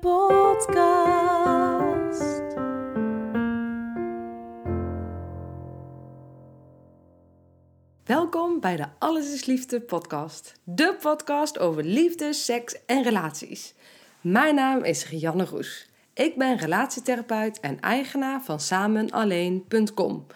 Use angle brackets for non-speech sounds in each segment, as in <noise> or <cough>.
podcast. Welkom bij de Alles is Liefde podcast. De podcast over liefde, seks en relaties. Mijn naam is Rianne Roes. Ik ben relatietherapeut en eigenaar van samenalleen.com.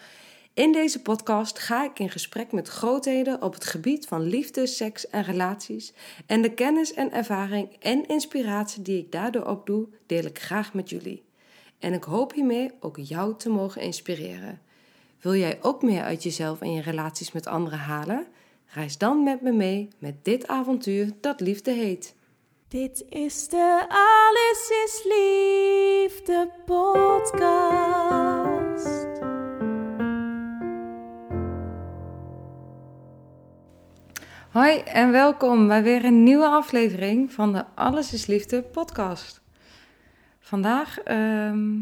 In deze podcast ga ik in gesprek met grootheden op het gebied van liefde, seks en relaties. En de kennis en ervaring en inspiratie die ik daardoor opdoe, deel ik graag met jullie. En ik hoop hiermee ook jou te mogen inspireren. Wil jij ook meer uit jezelf en je relaties met anderen halen? Reis dan met me mee met dit avontuur dat liefde heet. Dit is de Alles is Liefde podcast. Hoi en welkom bij weer een nieuwe aflevering van de Alles is Liefde podcast. Vandaag ehm,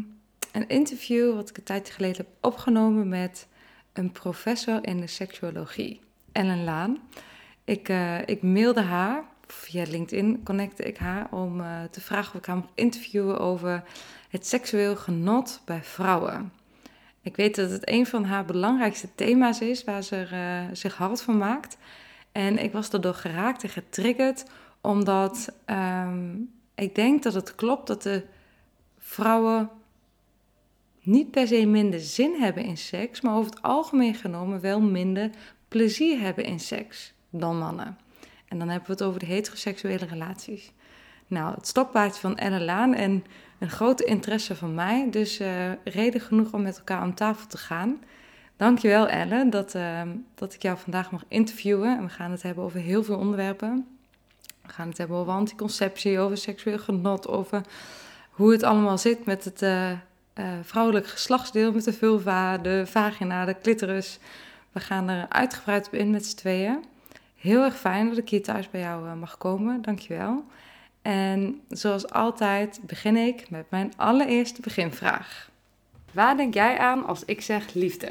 een interview wat ik een tijdje geleden heb opgenomen met een professor in de seksuologie, Ellen Laan. Ik, uh, ik mailde haar, via LinkedIn connecte ik haar om uh, te vragen of ik haar mag interviewen over het seksueel genot bij vrouwen. Ik weet dat het een van haar belangrijkste thema's is waar ze uh, zich hard van maakt. En ik was daardoor geraakt en getriggerd, omdat um, ik denk dat het klopt dat de vrouwen niet per se minder zin hebben in seks, maar over het algemeen genomen wel minder plezier hebben in seks dan mannen. En dan hebben we het over de heteroseksuele relaties. Nou, het stokpaardje van Ella Laan en een grote interesse van mij, dus uh, reden genoeg om met elkaar aan tafel te gaan. Dankjewel Elle dat, uh, dat ik jou vandaag mag interviewen. En we gaan het hebben over heel veel onderwerpen. We gaan het hebben over anticonceptie, over seksueel genot, over hoe het allemaal zit met het uh, vrouwelijk geslachtsdeel, met de vulva, de vagina, de clitoris. We gaan er uitgebreid op in met z'n tweeën. Heel erg fijn dat ik hier thuis bij jou uh, mag komen, dankjewel. En zoals altijd begin ik met mijn allereerste beginvraag. Waar denk jij aan als ik zeg liefde?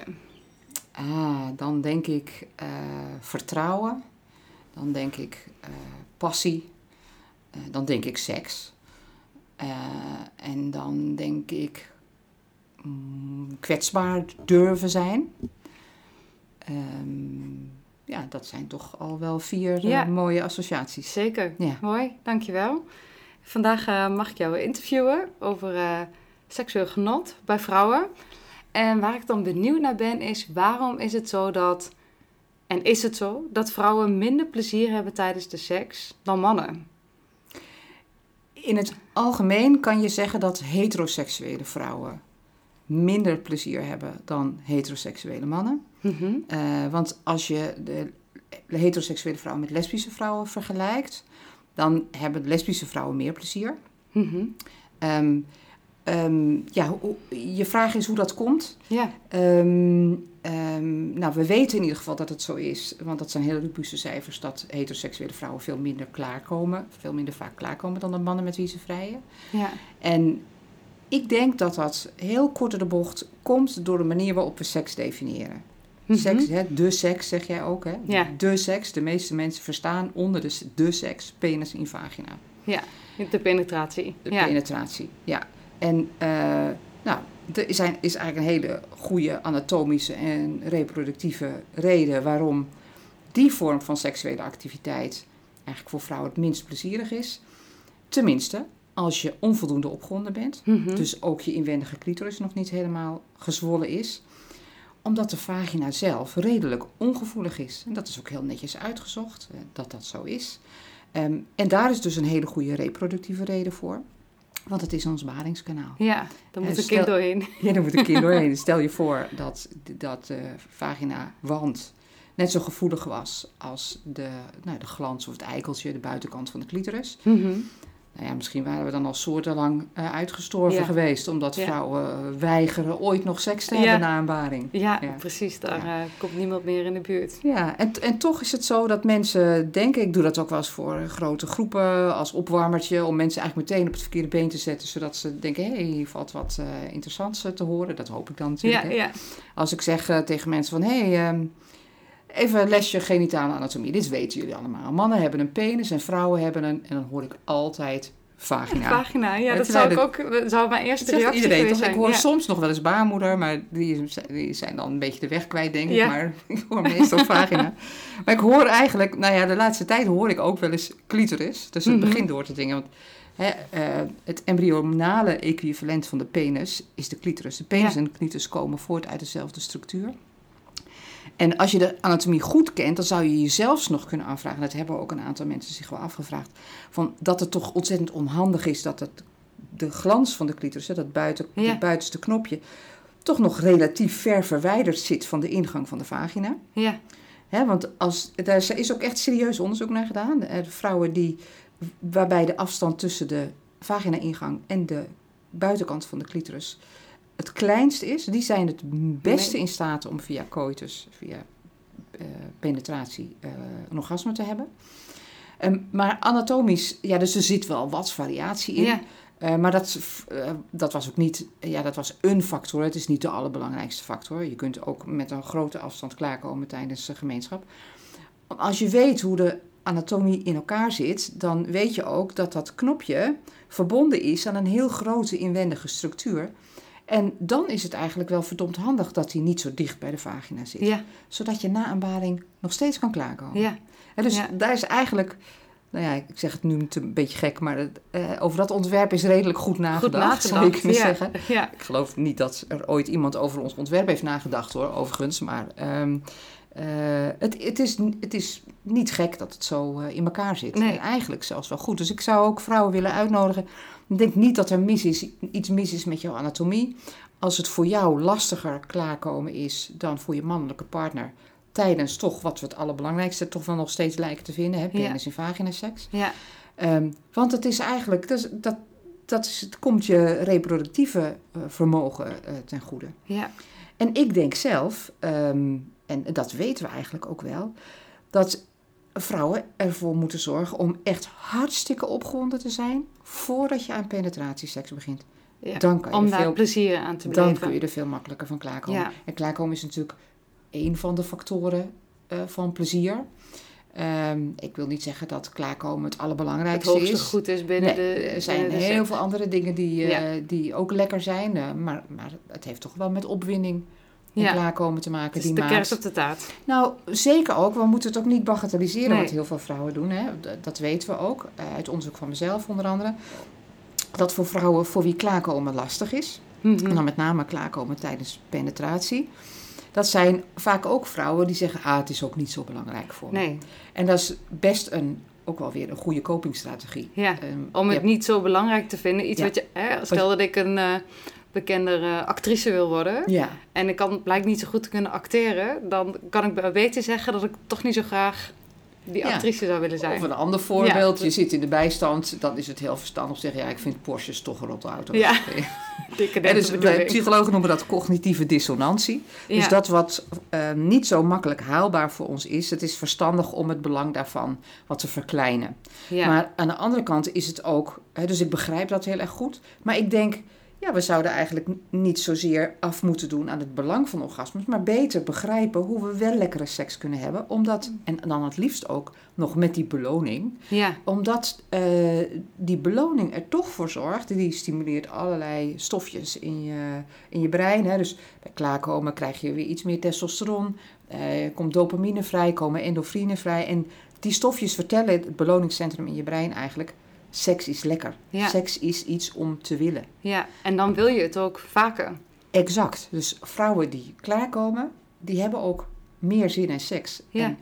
Ah, dan denk ik uh, vertrouwen. Dan denk ik uh, passie. Uh, dan denk ik seks. en dan denk ik mm, kwetsbaar durven zijn. Um, ja, dat zijn toch al wel vier ja. mooie associaties. Zeker. Ja. Mooi, dankjewel. Vandaag mag ik jou interviewen over seksueel genot bij vrouwen. En waar ik dan benieuwd naar ben, is waarom is het zo dat, en is het zo, dat vrouwen minder plezier hebben tijdens de seks dan mannen? In het algemeen kan je zeggen dat heteroseksuele vrouwen minder plezier hebben dan heteroseksuele mannen. Mm -hmm. uh, want als je de, heteroseksuele vrouwen met lesbische vrouwen vergelijkt, dan hebben lesbische vrouwen meer plezier. Mm -hmm. um, Um, ja, je vraag is hoe dat komt. Ja. Um, um, nou, we weten in ieder geval dat het zo is, want dat zijn hele robuuste cijfers, dat heteroseksuele vrouwen veel minder klaarkomen, veel minder vaak klaarkomen dan de mannen met wie ze vrijen. Ja. En ik denk dat dat heel kort de bocht komt door de manier waarop we seks definiëren. -hmm. Seks, hè, de seks zeg jij ook, hè? Ja. De seks, de meeste mensen verstaan onder de, de seks, penis in vagina. Ja, de penetratie. De ja. penetratie, ja. En uh, nou, er zijn, is eigenlijk een hele goede anatomische en reproductieve reden waarom die vorm van seksuele activiteit eigenlijk voor vrouwen het minst plezierig is. Tenminste, als je onvoldoende opgewonden bent, mm -hmm. dus ook je inwendige clitoris nog niet helemaal gezwollen is, omdat de vagina zelf redelijk ongevoelig is. En dat is ook heel netjes uitgezocht, dat dat zo is. Um, en daar is dus een hele goede reproductieve reden voor. Want het is ons badingskanaal. Ja, daar moet een kind doorheen. Ja, daar moet een kind doorheen. <laughs> Stel je voor dat, dat de vagina-wand net zo gevoelig was als de, nou, de glans of het eikeltje, de buitenkant van de clitoris. Mm -hmm. Nou ja, misschien waren we dan al soortenlang uh, uitgestorven Ja. geweest. Omdat Ja. vrouwen eh, weigeren ooit nog seks te hebben na een baring. Ja, precies. Daar eh, komt niemand meer in de buurt. Ja, en, en toch is het zo dat mensen denken, ik doe dat ook wel eens voor grote groepen als opwarmertje, om mensen eigenlijk meteen op het verkeerde been te zetten, zodat ze denken, hé, hey, hier valt wat eh, interessants eh, te horen. Dat hoop ik dan natuurlijk. Ja, hè. ja. Als ik zeg eh, tegen mensen van, hé, hey, ehm, even een lesje genitale anatomie. Dit weten jullie allemaal. Mannen hebben een penis en vrouwen hebben een, en dan hoor ik altijd vagina. Vagina, ja, dat zijn zou ik ook, dat zou mijn eerste reactie iedereen geweest toch? Ik zijn. hoor ja. soms nog wel eens baarmoeder, maar die, die zijn dan een beetje de weg kwijt, denk ik. Ja. Maar <laughs> ik hoor meestal vagina. Maar ik hoor eigenlijk, nou ja, de laatste tijd hoor ik ook wel eens clitoris. Dus het Mhm. begint door te dingen. Want hè, eh, het embryonale equivalent van de penis is de clitoris. De penis Ja. en de clitoris komen voort uit dezelfde structuur. En als je de anatomie goed kent, dan zou je jezelf nog kunnen aanvragen. Dat hebben ook een aantal mensen zich wel afgevraagd. Van dat het toch ontzettend onhandig is dat het, de glans van de clitoris, hè, dat buiten, Ja. het buitenste knopje, toch nog relatief ver verwijderd zit van de ingang van de vagina. Ja, Hè, want als, daar is ook echt serieus onderzoek naar gedaan. Eh, De vrouwen die, waarbij de afstand tussen de vagina-ingang en de buitenkant van de clitoris het kleinst is, die zijn het beste in staat om via coitus, via eh, penetratie, eh, een orgasme te hebben. Ehm, maar anatomisch, ja, dus er zit wel wat variatie in. ja, Eh, maar dat, dat was ook niet, ja, dat was een factor. Het is niet de allerbelangrijkste factor. Je kunt ook met een grote afstand klaarkomen tijdens de gemeenschap. Als je weet hoe de anatomie in elkaar zit, dan weet je ook dat dat knopje verbonden is aan een heel grote inwendige structuur. En dan is het eigenlijk wel verdomd handig dat hij niet zo dicht bij de vagina zit. ja, Zodat je na een baring nog steeds kan klaarkomen. ja. Hè, dus Ja. daar is eigenlijk, nou ja, ik zeg het nu een beetje gek, maar het, eh, over dat ontwerp is redelijk goed Goed nagedacht, zou nagedacht. kunnen zeggen. Ik geloof niet dat er ooit iemand over ons ontwerp heeft nagedacht hoor, overigens. Maar ehm, eh, het, het, is, het is niet gek dat het zo eh, in elkaar zit. Nee. En eigenlijk zelfs wel goed. Dus ik zou ook vrouwen willen uitnodigen. Ik denk niet dat er mis is, iets mis is met jouw anatomie. Als het voor jou lastiger klaarkomen is dan voor je mannelijke partner. Tijdens toch wat we het allerbelangrijkste toch wel nog steeds lijken te vinden. Hè? Ja. Penis en vagina seks. ja, Ehm, want het is eigenlijk, dat, dat, dat is, het komt je reproductieve eh, vermogen eh, ten goede. ja, En ik denk zelf, ehm, en dat weten we eigenlijk ook wel, dat vrouwen ervoor moeten zorgen om echt hartstikke opgewonden te zijn voordat je aan penetratieseks begint. ja. Dan, kan je Om daar veel, plezier aan te dan beleven. kun je er veel makkelijker van klaarkomen. Ja. En klaarkomen is natuurlijk één van de factoren eh, van plezier. Ehm, ik wil niet zeggen dat klaarkomen het het allerbelangrijkste hoogste is. goed is binnen Nee, de... er zijn de heel veel andere dingen die, eh, Ja. die ook lekker zijn. eh, maar, maar het heeft toch wel met opwinding en Ja. klaarkomen te maken. Is die de kerst op de taart. Nou, zeker ook. We moeten het ook niet bagatelliseren Nee. wat heel veel vrouwen doen. Hè. Dat weten we ook. eh, uit onderzoek van mezelf onder andere. Dat voor vrouwen voor wie klaarkomen lastig is. En dan met name klaarkomen tijdens penetratie. Dat zijn vaak ook vrouwen die zeggen, ah, het is ook niet zo belangrijk voor me. Nee, En dat is best een, ook wel weer een goede copingstrategie. ja. Ehm, Om het niet zo belangrijk te vinden. Iets Ja. wat je... Hè, stel dat ik een eh bekende eh, actrice wil worden... Ja, en ik kan blijkt niet zo goed te kunnen acteren... dan kan ik be- beter zeggen dat ik toch niet zo graag die Ja. actrice zou willen zijn. Of een ander voorbeeld, Ja. je zit in de bijstand, dan is het heel verstandig zeggen, ja, ik vind Porsches toch een rotte auto. Ja. <laughs> Dikke En dus, de ik. psychologen noemen dat cognitieve dissonantie. Dus dat wat eh, niet zo makkelijk haalbaar voor ons is, het is verstandig om het belang daarvan wat te verkleinen. Maar aan de andere kant is het ook, hè, dus ik begrijp dat heel erg goed, maar ik denk, ja, we zouden eigenlijk niet zozeer af moeten doen aan het belang van orgasmes, maar beter begrijpen hoe we wel lekkere seks kunnen hebben, omdat, en dan het liefst ook nog met die beloning, ja. omdat eh, die beloning er toch voor zorgt, die stimuleert allerlei stofjes in je, in je brein. Hè. Dus bij klaarkomen krijg je weer iets meer testosteron, eh, komt dopamine vrij, komen endorfine vrij. En die stofjes vertellen het beloningscentrum in je brein eigenlijk, seks is lekker. Ja. Seks is iets om te willen. ja. En dan wil je het ook vaker. Exact. Dus vrouwen die klaarkomen, die hebben ook meer zin in seks. Ja. En,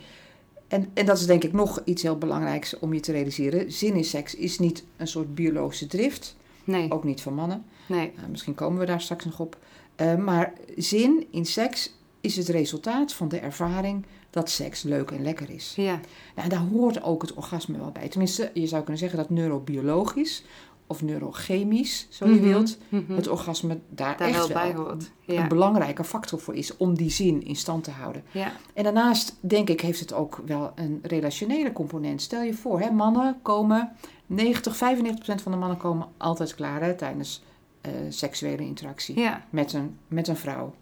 en, en dat is denk ik nog iets heel belangrijks om je te realiseren. Zin in seks is niet een soort biologische drift, Nee, ook niet van mannen. nee. Uh, misschien komen we daar straks nog op. Uh, maar zin in seks is het resultaat van de ervaring dat seks leuk en lekker is. Ja. Nou, daar hoort ook het orgasme wel bij. Tenminste, je zou kunnen zeggen dat neurobiologisch of neurochemisch, zo je Mhm, wilt, mhm. het orgasme daar, Daar echt wel bij hoort. Ja. een belangrijke factor voor is om die zin in stand te houden. Ja. En daarnaast, denk ik, heeft het ook wel een relationele component. Stel je voor, hè, mannen komen, 90, 95% van de mannen komen altijd klaar hè, tijdens eh, seksuele interactie Ja. met, een, met een vrouw.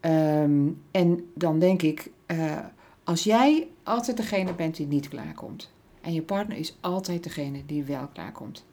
Ehm, en dan denk ik, eh, als jij altijd degene bent die niet klaarkomt, en je partner is altijd degene die wel klaarkomt,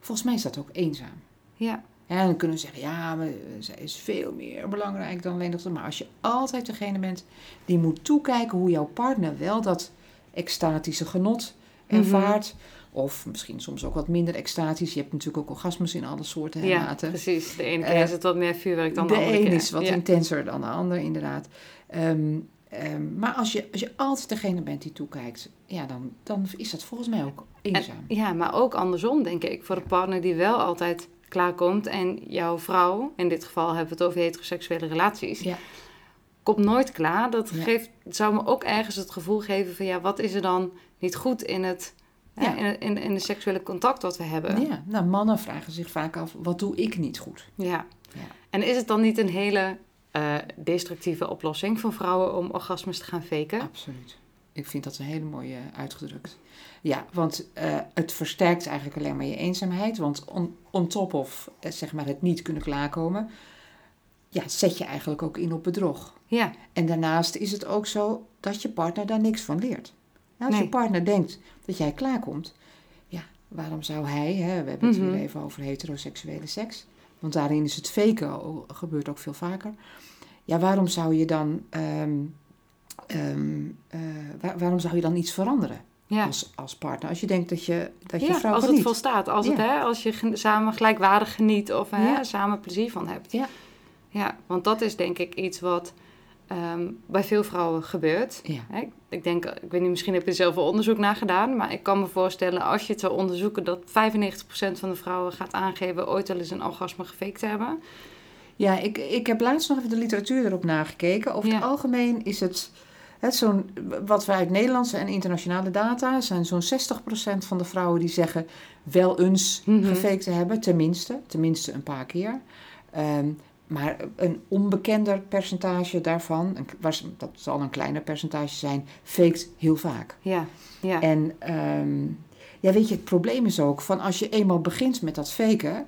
volgens mij is dat ook eenzaam. Ja. Ja, dan kunnen we zeggen, ja, maar eh, zij is veel meer belangrijk dan alleen dat. Maar als je altijd degene bent die moet toekijken hoe jouw partner wel dat extatische genot ervaart. Of misschien soms ook wat minder extatisch. Je hebt natuurlijk ook orgasmes in alle soorten en ja, maten. precies. De ene keer Eh, is het wat meer vuurwerk dan de, de andere een keer. is wat ja. intenser dan de ander, inderdaad. Ehm, ehm, maar als je, als je altijd degene bent die toekijkt, ja, dan, dan is dat volgens mij ook eenzaam. En- ja, maar ook andersom, denk ik. Voor de partner die wel altijd klaarkomt en jouw vrouw, in dit geval hebben we het over heteroseksuele relaties, Ja. komt nooit klaar. Dat Ja. geeft, zou me ook ergens het gevoel geven van ja, wat is er dan niet goed in het, Ja. in, in, in de seksuele contact wat we hebben? ja, nou, mannen vragen zich vaak af, wat doe ik niet goed? Ja. Ja. En is het dan niet een hele eh, destructieve oplossing van vrouwen om orgasmes te gaan faken? Absoluut. Ik vind dat een hele mooie uitgedrukt. Ja, want eh, het versterkt eigenlijk alleen maar je eenzaamheid. Want on, on top of eh, zeg maar het niet kunnen klaarkomen, ja, zet je eigenlijk ook in op bedrog. Ja, En daarnaast is het ook zo dat je partner daar niks van leert. Nou, als Nee. je partner denkt dat jij klaarkomt, ja, waarom zou hij, hè, we hebben het Mhm. hier even over heteroseksuele seks, want daarin is het faken, gebeurt ook veel vaker. Ja, waarom zou je dan, ehm, ehm, eh, waar- waarom zou je dan iets veranderen ja. als, als partner? Als je denkt dat je, dat je ja, vrouw als het volstaat. Als, het, hè, als je samen gelijkwaardig geniet of hè, Ja. samen plezier van hebt. Ja. ja, want dat is denk ik iets wat ehm, bij veel vrouwen gebeurt. Ja. Ik- ik denk, ik weet niet, misschien heb je er zelf wel onderzoek naar gedaan. Maar ik kan me voorstellen, als je het zou onderzoeken, dat 95% van de vrouwen gaat aangeven ooit wel eens een orgasme gefaked te hebben. Ja, ik, ik heb laatst nog even de literatuur erop nagekeken. Over Ja. het algemeen is het, het zo'n, wat we uit Nederlandse en internationale data zijn zo'n 60% van de vrouwen die zeggen wel eens Mhm. gefaked te hebben, tenminste, tenminste een paar keer. Ehm, maar een onbekender percentage daarvan, dat zal een kleiner percentage zijn, faked heel vaak. Ja, ja. En ehm, ja, weet je, het probleem is ook van als je eenmaal begint met dat faken,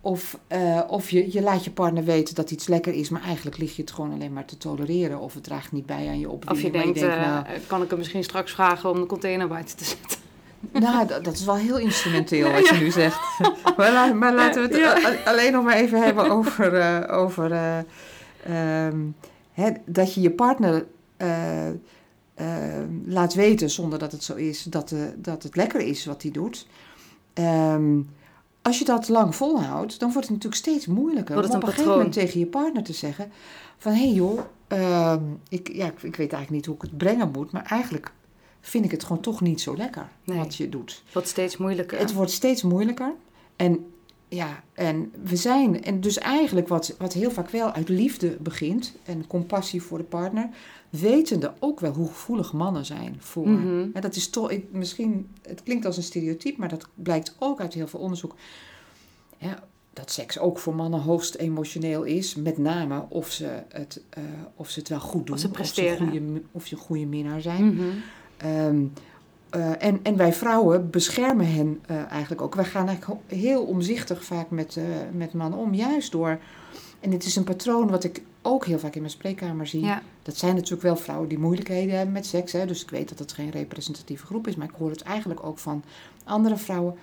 of, eh, of je, je laat je partner weten dat iets lekker is, maar eigenlijk lig je het gewoon alleen maar te tolereren, of het draagt niet bij aan je Of opwinding. je maar denkt, denkt, eh, nou, kan ik hem misschien straks vragen om de container buiten te zetten? <laughs> nou, dat, dat is wel heel instrumenteel wat je nu zegt. <laughs> maar, la- maar laten we het Ja. alleen nog maar even hebben over, eh, over eh, ehm, hè, dat je je partner eh, laat weten, zonder dat het zo is, dat, dat het lekker is wat hij doet. Ehm, als je dat lang volhoudt, dan wordt het natuurlijk steeds moeilijker om op een een gegeven moment patroon. tegen je partner te zeggen van hé hey joh, ehm, ik, ja, ik, ik weet eigenlijk niet hoe ik het brengen moet, maar eigenlijk vind ik het gewoon toch niet zo lekker Nee. wat je doet. Het wordt steeds moeilijker. Het wordt steeds moeilijker. En ja, en we zijn, en dus eigenlijk wat, wat heel vaak wel uit liefde begint en compassie voor de partner, wetende ook wel hoe gevoelig mannen zijn voor. Mhm. En dat is toch, ik, misschien, het klinkt als een stereotype, maar dat blijkt ook uit heel veel onderzoek. Ja, dat seks ook voor mannen hoogst emotioneel is, met name of ze het, eh, of ze het wel goed doen, Of ze of ze, presteren. goede, of ze een goede minnaar zijn. Mhm. Ehm, eh, en, en wij vrouwen beschermen hen eh, eigenlijk ook. Wij gaan eigenlijk heel omzichtig vaak met, eh, met mannen om. Juist door. En dit is een patroon wat ik ook heel vaak in mijn spreekkamer zie. Ja, Dat zijn natuurlijk wel vrouwen die moeilijkheden hebben met seks. Hè, dus ik weet dat het geen representatieve groep is. Maar ik hoor het eigenlijk ook van andere vrouwen.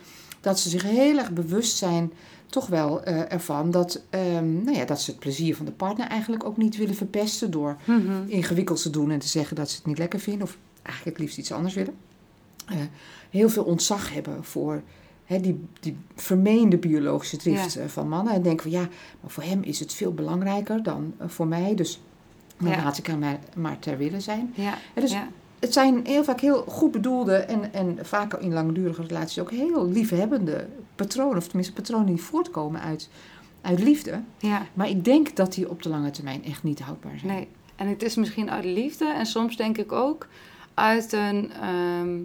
Dat ze zich heel erg bewust zijn, toch wel ervan, dat, ehm, nou ja, dat ze het plezier van de partner eigenlijk ook niet willen verpesten. Door Mhm. ingewikkeld te doen en te zeggen dat ze het niet lekker vinden. Of eigenlijk het liefst iets anders willen. Eh, heel veel ontzag hebben voor hè, die, die vermeende biologische drift Ja. eh, van mannen. En denken van ja, maar voor hem is het veel belangrijker dan eh, voor mij. Dus dan Ja. laat ik hem maar, maar ter willen zijn. ja, dus ja. Het zijn heel vaak heel goed bedoelde en, en vaak in langdurige relaties ook heel liefhebbende patronen. Of tenminste patronen die voortkomen uit, uit liefde. ja. Maar ik denk dat die op de lange termijn echt niet houdbaar zijn. Nee. En het is misschien uit liefde en soms denk ik ook uit een. ehm,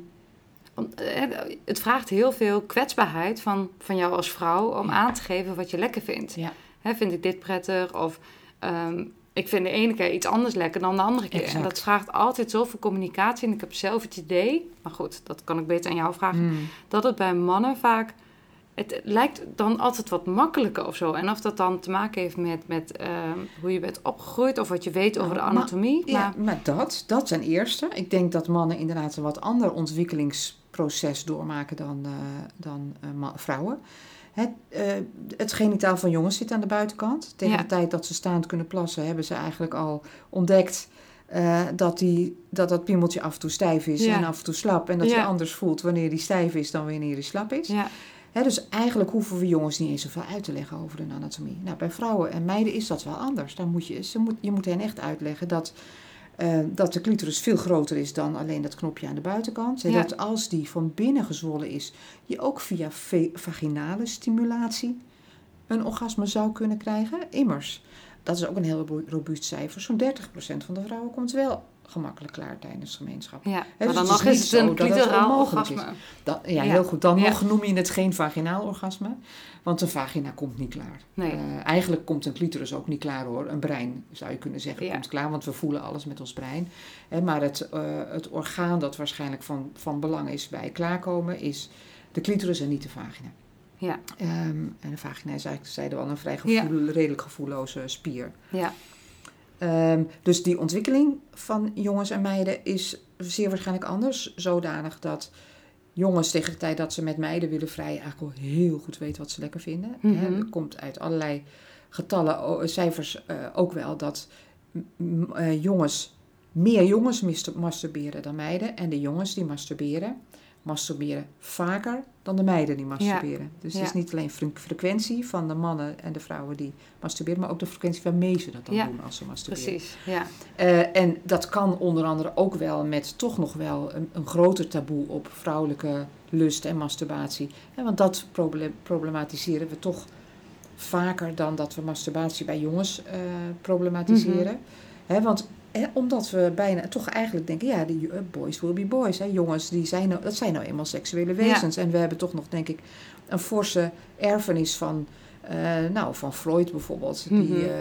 eh, het vraagt heel veel kwetsbaarheid van, van jou als vrouw om Ja. aan te geven wat je lekker vindt. Ja. Hè, vind ik dit prettig? Of ehm, ik vind de ene keer iets anders lekker dan de andere keer. En dat vraagt altijd zoveel communicatie. En ik heb zelf het idee, maar goed, dat kan ik beter aan jou vragen, Mm. dat het bij mannen vaak. Het lijkt dan altijd wat makkelijker of zo. En of dat dan te maken heeft met, met ehm, hoe je bent opgegroeid of wat je weet over de Nou, maar- anatomie. Ja, maar, maar dat, dat ten eerste. Ik denk dat mannen inderdaad een wat ander ontwikkelingsproces doormaken dan, eh, dan eh, vrouwen. Het, eh, het genitaal van jongens zit aan de buitenkant. Tegen Ja. de tijd dat ze staand kunnen plassen, hebben ze eigenlijk al ontdekt dat, die, dat dat piemeltje af en toe stijf is Ja. en af en toe slap. En dat Ja. hij anders voelt wanneer hij stijf is dan wanneer hij slap is. ja, Dus eigenlijk hoeven we jongens niet eens zoveel uit te leggen over hun anatomie. Nou, bij vrouwen en meiden is dat wel anders. Dan moet je, ze moet, je moet hen echt uitleggen dat, eh, dat de clitoris veel groter is dan alleen dat knopje aan de buitenkant. En Ja. dat als die van binnen gezwollen is, je ook via vaginale stimulatie een orgasme zou kunnen krijgen. Immers, dat is ook een heel ro- robuust cijfer. Zo'n 30% van de vrouwen komt wel gemakkelijk klaar tijdens gemeenschap. ja. dus maar dan het nog is het een clitoraal orgasme. Dat, ja, Ja. heel goed. Dan Ja. nog noem je het geen vaginaal orgasme, want een vagina komt niet klaar. Nee. Eh, eigenlijk komt een clitoris ook niet klaar hoor. Een brein zou je kunnen zeggen Ja. komt klaar, want we voelen alles met ons brein. Maar het, eh, het orgaan dat waarschijnlijk van, van belang is bij klaarkomen is de clitoris en niet de vagina. Ja, Ehm, en de vagina is eigenlijk, zeiden we al, een vrij gevoel, redelijk gevoelloze spier. ja, Ehm, dus die ontwikkeling van jongens en meiden is zeer waarschijnlijk anders. Zodanig dat jongens tegen de tijd dat ze met meiden willen vrijen eigenlijk al heel goed weten wat ze lekker vinden. Hè, er komt uit allerlei getallen, cijfers eh, ook wel dat eh, jongens, meer jongens masturberen dan meiden. En de jongens die masturberen, masturberen vaker dan de meiden die masturberen. Dus het is niet alleen fre- frequentie van de mannen en de vrouwen die masturberen, maar ook de frequentie waarmee ze dat dan Ja, doen als ze masturberen. precies. Ja, Eh, en dat kan onder andere ook wel met toch nog wel een, een groter taboe op vrouwelijke lust en masturbatie. Want dat proble- problematiseren we toch vaker dan dat we masturbatie bij jongens eh, problematiseren. Hè, want omdat we bijna toch eigenlijk denken, ja, die, eh, boys will be boys. Hè, jongens, die zijn nou, dat zijn nou eenmaal seksuele wezens. En we hebben toch nog, denk ik, een forse erfenis van, eh, nou, van Freud bijvoorbeeld. Mhm. Die, eh,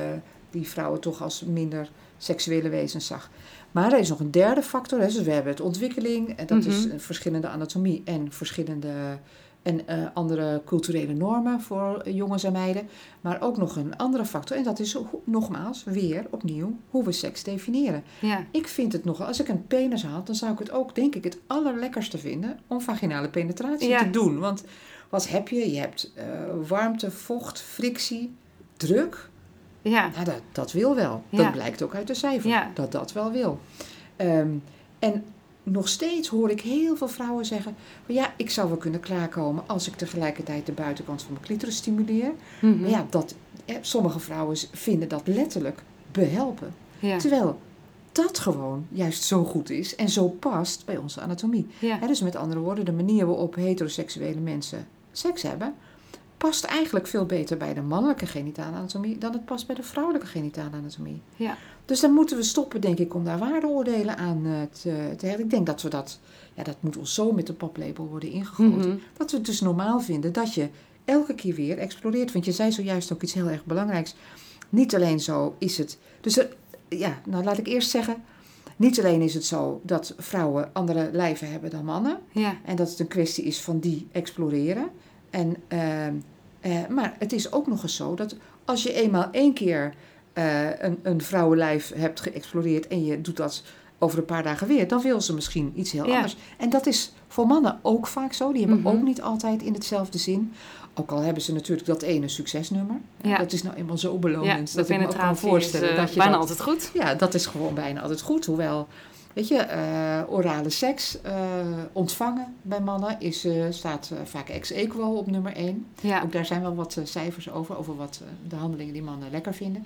die vrouwen toch als minder seksuele wezens zag. Maar er is nog een derde factor. Hè. Dus we hebben het ontwikkeling. En dat is Mhm. verschillende anatomie en verschillende en eh, andere culturele normen voor eh, jongens en meiden. Maar ook nog een andere factor. En dat is nogmaals weer opnieuw hoe we seks definiëren. ja, Ik vind het nogal, als ik een penis had, dan zou ik het ook denk ik het allerlekkerste vinden om vaginale penetratie Ja. te doen. Want wat heb je? Je hebt eh, warmte, vocht, frictie, druk. ja, Nou, dat, dat wil wel. Ja. Dat blijkt ook uit de cijfers. Dat dat wel wil. Ehm, en nog steeds hoor ik heel veel vrouwen zeggen... van ja, ik zou wel kunnen klaarkomen als ik tegelijkertijd de buitenkant van mijn clitoris stimuleer. Mhm. Maar ja, dat, sommige vrouwen vinden dat letterlijk behelpen. ja, Terwijl dat gewoon juist zo goed is en zo past bij onze anatomie. ja, dus met andere woorden, de manier waarop heteroseksuele mensen seks hebben, past eigenlijk veel beter bij de mannelijke genitale anatomie dan het past bij de vrouwelijke genitale anatomie. Ja. Dus dan moeten we stoppen, denk ik, om daar waardeoordelen aan eh, te, te. Ik denk dat we dat, ja, dat moet ons zo met de paplepel worden ingegoten. Mhm. Dat we het dus normaal vinden dat je elke keer weer exploreert. Want je zei zojuist ook iets heel erg belangrijks. Niet alleen zo is het. Dus er- ja, nou laat ik eerst zeggen. Niet alleen is het zo dat vrouwen andere lijven hebben dan mannen. ja, En dat het een kwestie is van die exploreren. En, ehm, eh, maar het is ook nog eens zo dat als je eenmaal één keer eh, een, een vrouwenlijf hebt geëxploreerd en je doet dat over een paar dagen weer, dan wil ze misschien iets heel Ja. anders. En dat is voor mannen ook vaak zo. Die hebben Mhm. ook niet altijd in hetzelfde zin. Ook al hebben ze natuurlijk dat ene succesnummer. Ja. Dat is nou eenmaal zo belonend dat ik me ook kan is voorstellen eh, dat je bijna dat altijd goed. ja, dat is gewoon bijna altijd goed. Hoewel, weet je, eh, orale seks ontvangen bij mannen is, staat vaak ex-equo op nummer 1. Ja, Ook daar zijn wel wat cijfers over, over wat de handelingen die mannen lekker vinden.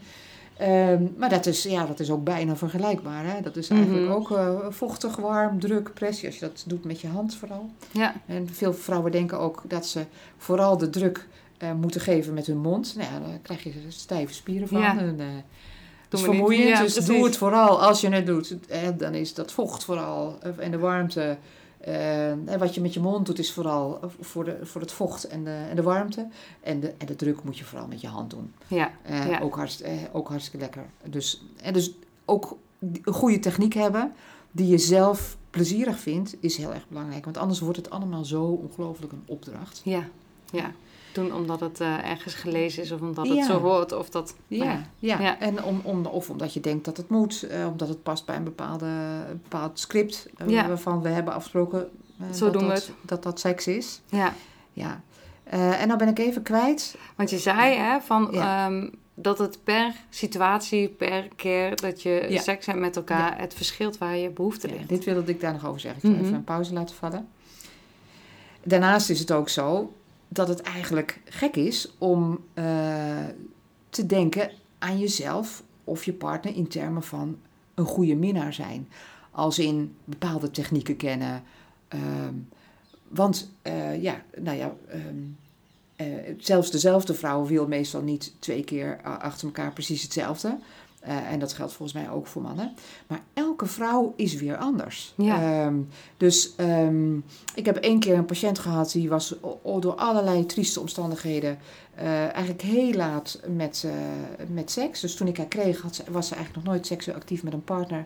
Ehm, maar dat is, ja, dat is ook bijna vergelijkbaar. Hè? Dat is eigenlijk Mhm. ook eh, vochtig, warm, druk, pressie. Als je dat doet met je hand vooral. ja, En veel vrouwen denken ook dat ze vooral de druk eh, moeten geven met hun mond. Nou ja, daar krijg je stijve spieren van. Ja. En, eh, Het is me niet. vermoeiend, Ja, dus precies. doe het vooral als je het doet. Eh, dan is dat vocht vooral eh, en de warmte. Eh, en wat je met je mond doet is vooral voor, de, voor het vocht en de, en de warmte. En de, en de druk moet je vooral met je hand doen. Ja, Eh, Ja. ook, hartst, eh, ook hartstikke lekker. Dus, en dus ook een goede techniek hebben die je zelf plezierig vindt, is heel erg belangrijk. Want anders wordt het allemaal zo ongelooflijk een opdracht. ja, ja. Doen omdat het eh, ergens gelezen is of omdat het zo hoort of dat... Ja, nou ja. Ja. En om, om, of omdat je denkt dat het moet, eh, omdat het past bij een, bepaalde, een bepaald script eh, Ja. waarvan we hebben afgesproken Zo dat, doen dat, dat dat seks is. ja. Ja. En dan ben ik even kwijt. Want je zei hè, van, ehm, dat het per situatie, per keer dat je seks hebt met elkaar, het verschilt waar je behoefte ligt. dit wilde ik daar nog over zeggen. Ik zal Mhm. even een pauze laten vallen. Daarnaast is het ook zo dat het eigenlijk gek is om eh, te denken aan jezelf of je partner in termen van een goede minnaar zijn. Als in bepaalde technieken kennen. Ehm, want eh, ja, nou ja, ehm, eh, zelfs dezelfde vrouw wil meestal niet twee keer achter elkaar precies hetzelfde. Eh, en dat geldt volgens mij ook voor mannen. Maar elke vrouw is weer anders. Ja. Ehm, dus ehm, ik heb één keer een patiënt gehad die was door allerlei trieste omstandigheden eh, eigenlijk heel laat met, eh, met seks. Dus toen ik haar kreeg had ze, was ze eigenlijk nog nooit seksueel actief met een partner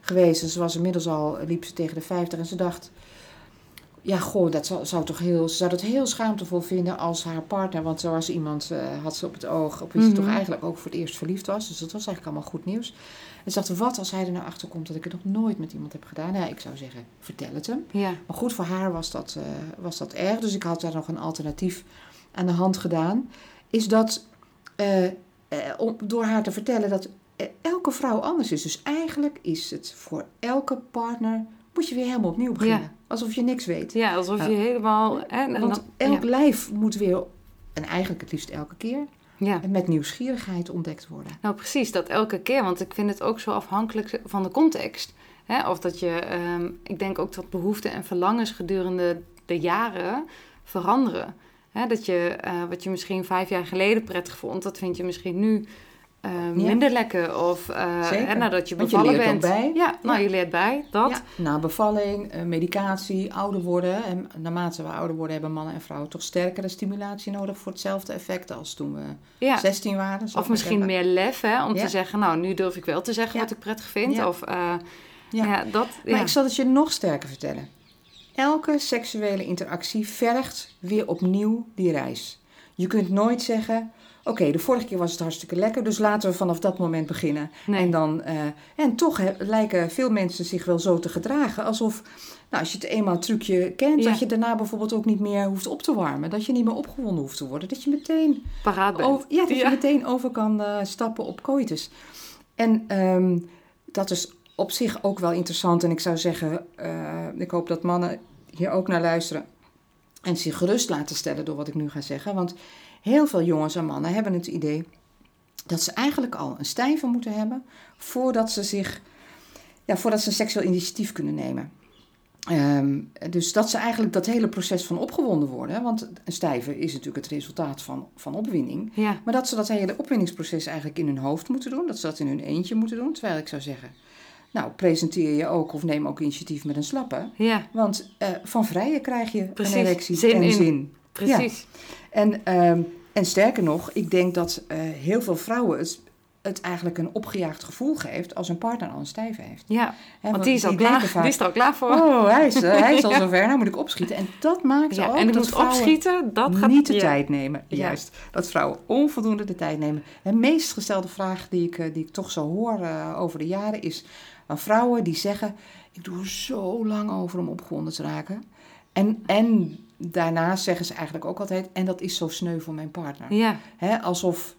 geweest. En ze was inmiddels al, liep ze tegen de 50 en ze dacht... Ja, goh, dat zou, zou toch heel, ze zou het heel schaamtevol vinden als haar partner, want zo was iemand, eh, had ze op het oog, op wie ze Mhm. toch eigenlijk ook voor het eerst verliefd was. Dus dat was eigenlijk allemaal goed nieuws. En ze dacht, wat als hij er nou achter komt dat ik het nog nooit met iemand heb gedaan? Ja, ik zou zeggen, vertel het hem. Ja, Maar goed, voor haar was dat, eh, was dat erg. Dus ik had daar nog een alternatief aan de hand gedaan. Is dat eh, om, door haar te vertellen dat elke vrouw anders is. Dus eigenlijk is het voor elke partner. Moet je weer helemaal opnieuw beginnen. Ja. Alsof je niks weet. ja alsof je helemaal... Hè, en Want dan- elk ja. lijf moet weer, en eigenlijk het liefst elke keer, ja. met nieuwsgierigheid ontdekt worden. Nou, precies, dat elke keer. Want ik vind het ook zo afhankelijk van de context. Hè? Of dat je, ehm, ik denk ook dat behoeften en verlangens gedurende de jaren veranderen. Hè? Dat je, eh, wat je misschien vijf jaar geleden prettig vond, dat vind je misschien nu eh, minder lekker. Of Zeker. hè, nadat je Want je bevallen leert bent. bij. Ja, nou, Ja. je leert bij, dat. Ja, na bevalling, eh, medicatie, ouder worden. En naarmate we ouder worden, hebben mannen en vrouwen toch sterkere stimulatie nodig voor hetzelfde effect als toen we Ja. 16 waren. Of misschien meer lef, hè, om te zeggen, nou, nu durf ik wel te zeggen wat ik prettig vind. Of, ja. Ja. dat, Maar ik zal het je nog sterker vertellen. Elke seksuele interactie vergt weer opnieuw die reis. Je kunt nooit zeggen: Oké, de vorige keer was het hartstikke lekker, dus laten we vanaf dat moment beginnen. Nee. En, dan, eh, en toch lijken veel mensen zich wel zo te gedragen alsof, nou, als je het eenmaal trucje kent, Ja. dat je daarna bijvoorbeeld ook niet meer hoeft op te warmen. Dat je niet meer opgewonden hoeft te worden. Dat je meteen paraat bent. over, ja, dat je meteen over kan eh, stappen op coitus. En ehm, dat is op zich ook wel interessant. En ik zou zeggen, eh, ik hoop dat mannen hier ook naar luisteren. En zich gerust laten stellen door wat ik nu ga zeggen. Want heel veel jongens en mannen hebben het idee dat ze eigenlijk al een stijver moeten hebben voordat ze zich, ja, voordat ze een seksueel initiatief kunnen nemen. Ehm, dus dat ze eigenlijk dat hele proces van opgewonden worden. Want een stijver is natuurlijk het resultaat van, van opwinding. Ja, Maar dat ze dat hele opwindingsproces eigenlijk in hun hoofd moeten doen. Dat ze dat in hun eentje moeten doen. Terwijl ik zou zeggen, nou presenteer je ook of neem ook initiatief met een slappe. ja, Want eh, van vrije krijg je Precies, een erectie zin en in. zin. Precies. En, ehm, en sterker nog, ik denk dat eh, heel veel vrouwen het, het eigenlijk een opgejaagd gevoel geeft als een partner al een stijve heeft. Ja, want die is, al klaar, vaak, die is er al klaar voor. Oh, hij is, eh, hij is al <laughs> Ja. zover, nou moet ik opschieten. En dat maakt ja, ook en dat moet vrouwen opschieten, dat gaat niet de ja. tijd nemen. Juist. Dat vrouwen onvoldoende de tijd nemen. De meest gestelde vraag die ik, eh, die ik toch zo hoor over de jaren is van vrouwen die zeggen: Ik doe er zo lang over om opgewonden te raken. En, en daarnaast zeggen ze eigenlijk ook altijd: En dat is zo sneu voor mijn partner. Ja, Hè, alsof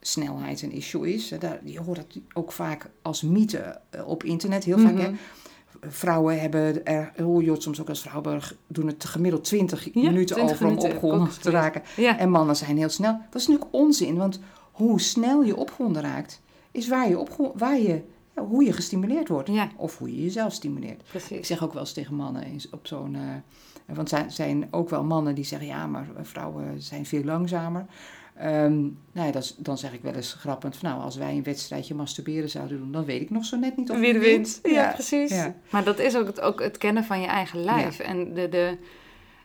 snelheid een issue is. Daar, je hoort dat ook vaak als mythe eh, op internet. Heel vaak. Hè, Mhm. Vrouwen hebben er, hoor je het soms ook als vrouwen doen het gemiddeld 20 Ja, minuten 20 over om opgewonden te raken. ja. En mannen zijn heel snel. Dat is natuurlijk onzin, want hoe snel je opgewonden raakt, is waar je opgewo- waar je, ja, hoe je gestimuleerd wordt. Of hoe je jezelf stimuleert. Ik precies. zeg ook wel eens tegen mannen eens op zo'n. eh, want er zijn ook wel mannen die zeggen ja, maar vrouwen zijn veel langzamer. Ehm, nou ja, dat dan zeg ik wel eens grappend, van, nou, als wij een wedstrijdje masturberen zouden doen, dan weet ik nog zo net niet of Wie ik er wint. Ja, Ja, precies. ja. Maar dat is ook het, ook het kennen van je eigen lijf. En de, de,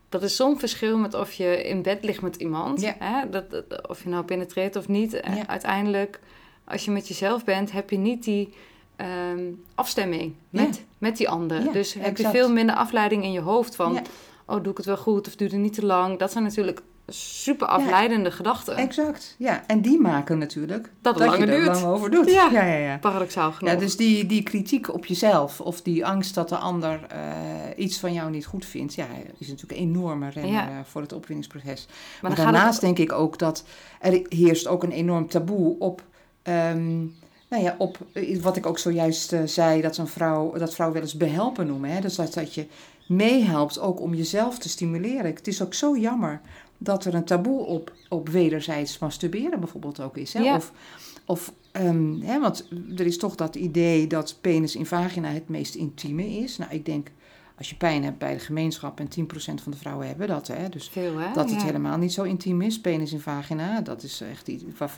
dat is zo'n verschil met of je in bed ligt met iemand. Ja. Hè? Dat, dat- of je nou penetreert of niet. Eh, Ja. Uiteindelijk, als je met jezelf bent, heb je niet die ehm, afstemming met, Ja. met die ander. Ja, dus heb je veel minder afleiding in je hoofd van... Oh, doe ik het wel goed of duurt het niet te lang? Dat zijn natuurlijk super afleidende gedachten. Exact, ja. En die maken natuurlijk Dat het je er duurt. lang over doet. Ja. ja, ja. ja. Paradoxaal genoeg. Ja, dus die, die kritiek op jezelf of die angst dat de ander eh, iets van jou niet goed vindt, ja, is natuurlijk een enorme remmer Ja. eh, voor het opwinningsproces. maar daarnaast het... denk ik ook dat er heerst ook een enorm taboe op, ehm, nou ja, op eh, wat ik ook zojuist zei, dat een vrouw, dat vrouw wel eens behelpen noemen. Hè? Dus dat, dat je meehelpt ook om jezelf te stimuleren. Het is ook zo jammer dat er een taboe op, op wederzijds masturberen bijvoorbeeld ook is. Hè? Ja. Of, of ehm, hè, want er is toch dat idee dat penis in vagina het meest intieme is. Nou, ik denk, als je pijn hebt bij de gemeenschap en 10% van de vrouwen hebben dat, hè, dus Veel, hè? dat het Ja. helemaal niet zo intiem is, penis in vagina, dat is echt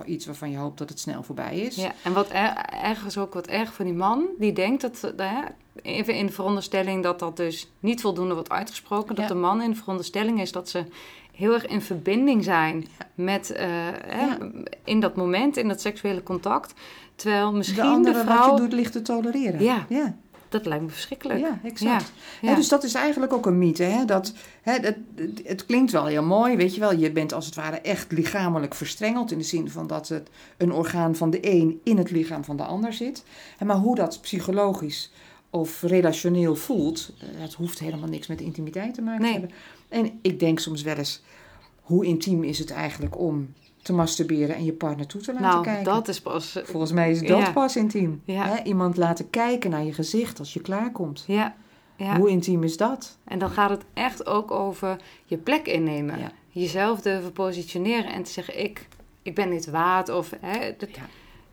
iets waarvan, je hoopt dat het snel voorbij is. Ja, en wat er, ergens ook wat erg voor die man, die denkt dat, eh, hè, even in de veronderstelling dat dat dus niet voldoende wordt uitgesproken, dat Ja. de man in de veronderstelling is dat ze heel erg in verbinding zijn met, eh, Ja. in dat moment, in dat seksuele contact. Terwijl de misschien andere de wat vrouw, je doet ligt te tolereren. Ja. ja. Dat lijkt me verschrikkelijk. Ja, exact. Ja, dus dat is eigenlijk ook een mythe. Hè? Dat, hè, het, het, klinkt wel heel mooi, weet je wel. Je bent als het ware echt lichamelijk verstrengeld... in de zin van dat het een orgaan van de een in het lichaam van de ander zit. Maar hoe dat psychologisch of relationeel voelt... eh, dat hoeft helemaal niks met intimiteit te maken Nee. te hebben. En ik denk soms wel eens... hoe intiem is het eigenlijk om te masturberen... en je partner toe te laten nou, kijken? dat is pas... eh, Volgens mij is dat Ja. pas intiem. Ja. Hè? Iemand laten kijken naar je gezicht als je klaarkomt. Ja, ja. Hoe intiem is dat? En dan gaat het echt ook over je plek innemen. Jezelf durven positioneren en te zeggen, ik, ik ben dit waard. Of hè,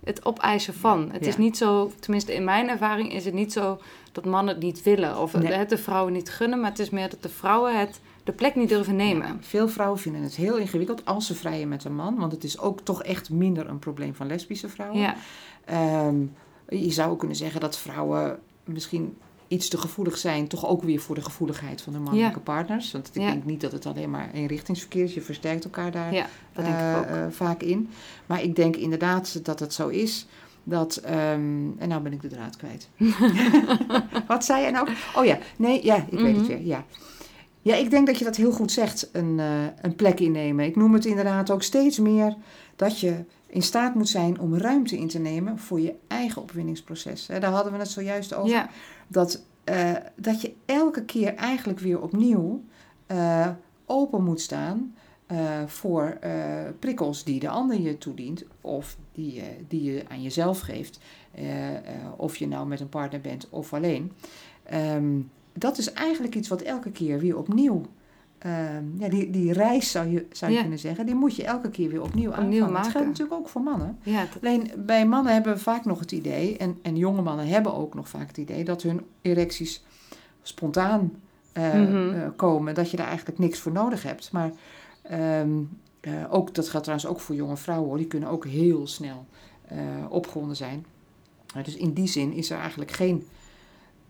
het, opeisen van. Het Ja. is niet zo, tenminste in mijn ervaring is het niet zo dat mannen het niet willen. Of Nee. het de vrouwen niet gunnen. Maar het is meer dat de vrouwen het de plek niet durven nemen. Veel vrouwen vinden het heel ingewikkeld als ze vrijen met een man. Want het is ook toch echt minder een probleem van lesbische vrouwen. Ja, Ehm, je zou ook kunnen zeggen dat vrouwen misschien iets te gevoelig zijn. Toch ook weer voor de gevoeligheid van de mannelijke partners. Want ik Ja. denk niet dat het alleen maar eenrichtingsverkeer is. Je versterkt elkaar daar ja ook. eh, vaak in. Maar ik denk inderdaad dat het zo is. Dat, ehm, en nou ben ik de draad kwijt. <laughs> <laughs> Wat zei je nou? Oh ja, nee, ja, ik weet het Mhm. weer. Ja. Ja, ik denk dat je dat heel goed zegt, een, eh, een plek innemen. Ik noem het inderdaad ook steeds meer dat je in staat moet zijn om ruimte in te nemen voor je eigen opwinningsproces. Daar hadden we het zojuist over. Ja, Dat, eh, dat je elke keer eigenlijk weer opnieuw eh, open moet staan voor prikkels die de ander je toedient of die, je die je aan jezelf geeft. Of je nou met een partner bent of alleen. Ehm, dat is eigenlijk iets wat elke keer weer opnieuw. ehm, ja, die, die reis zou je, zou je Ja. kunnen zeggen, die moet je elke keer weer opnieuw, Opnieuw aanvangen. Dat geldt natuurlijk ook voor mannen. ja, dat- Alleen bij mannen hebben we vaak nog het idee, en, en jonge mannen hebben ook nog vaak het idee, dat hun erecties spontaan eh, Mhm. eh, komen. Dat je daar eigenlijk niks voor nodig hebt. Maar eh, ook, dat geldt trouwens ook voor jonge vrouwen, hoor. die kunnen ook heel snel opgewonden zijn. Uh, dus in die zin is er eigenlijk geen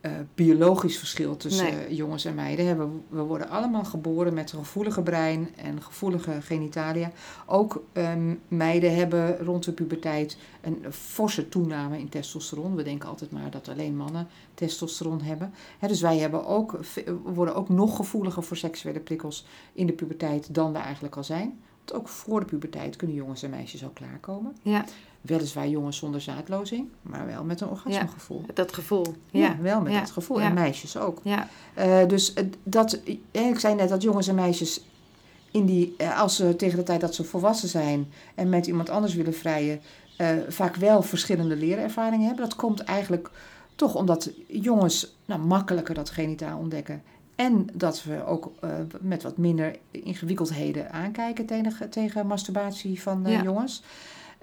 eh, biologisch verschil tussen Nee. jongens en meiden. We, we worden allemaal geboren met een gevoelige brein en gevoelige genitalia. Ook ehm, meiden hebben rond de puberteit een forse toename in testosteron. We denken altijd maar dat alleen mannen testosteron hebben. Dus wij hebben ook, worden ook nog gevoeliger voor seksuele prikkels in de puberteit dan we eigenlijk al zijn. Want ook voor de puberteit kunnen jongens en meisjes al klaarkomen. ja, Weliswaar jongens zonder zaadlozing, maar wel met een orgasmegevoel. dat gevoel. Ja, Ja, wel met ja, dat gevoel. ja. En meisjes ook. ja, Eh, dus eh, dat, ik zei net dat jongens en meisjes, in die, eh, als ze tegen de tijd dat ze volwassen zijn en met iemand anders willen vrijen, vaak wel verschillende leerervaringen hebben. Dat komt eigenlijk toch omdat jongens nou, makkelijker dat genitaal ontdekken. En dat we ook met wat minder ingewikkeldheden aankijken tegen, tegen masturbatie van Ja. jongens.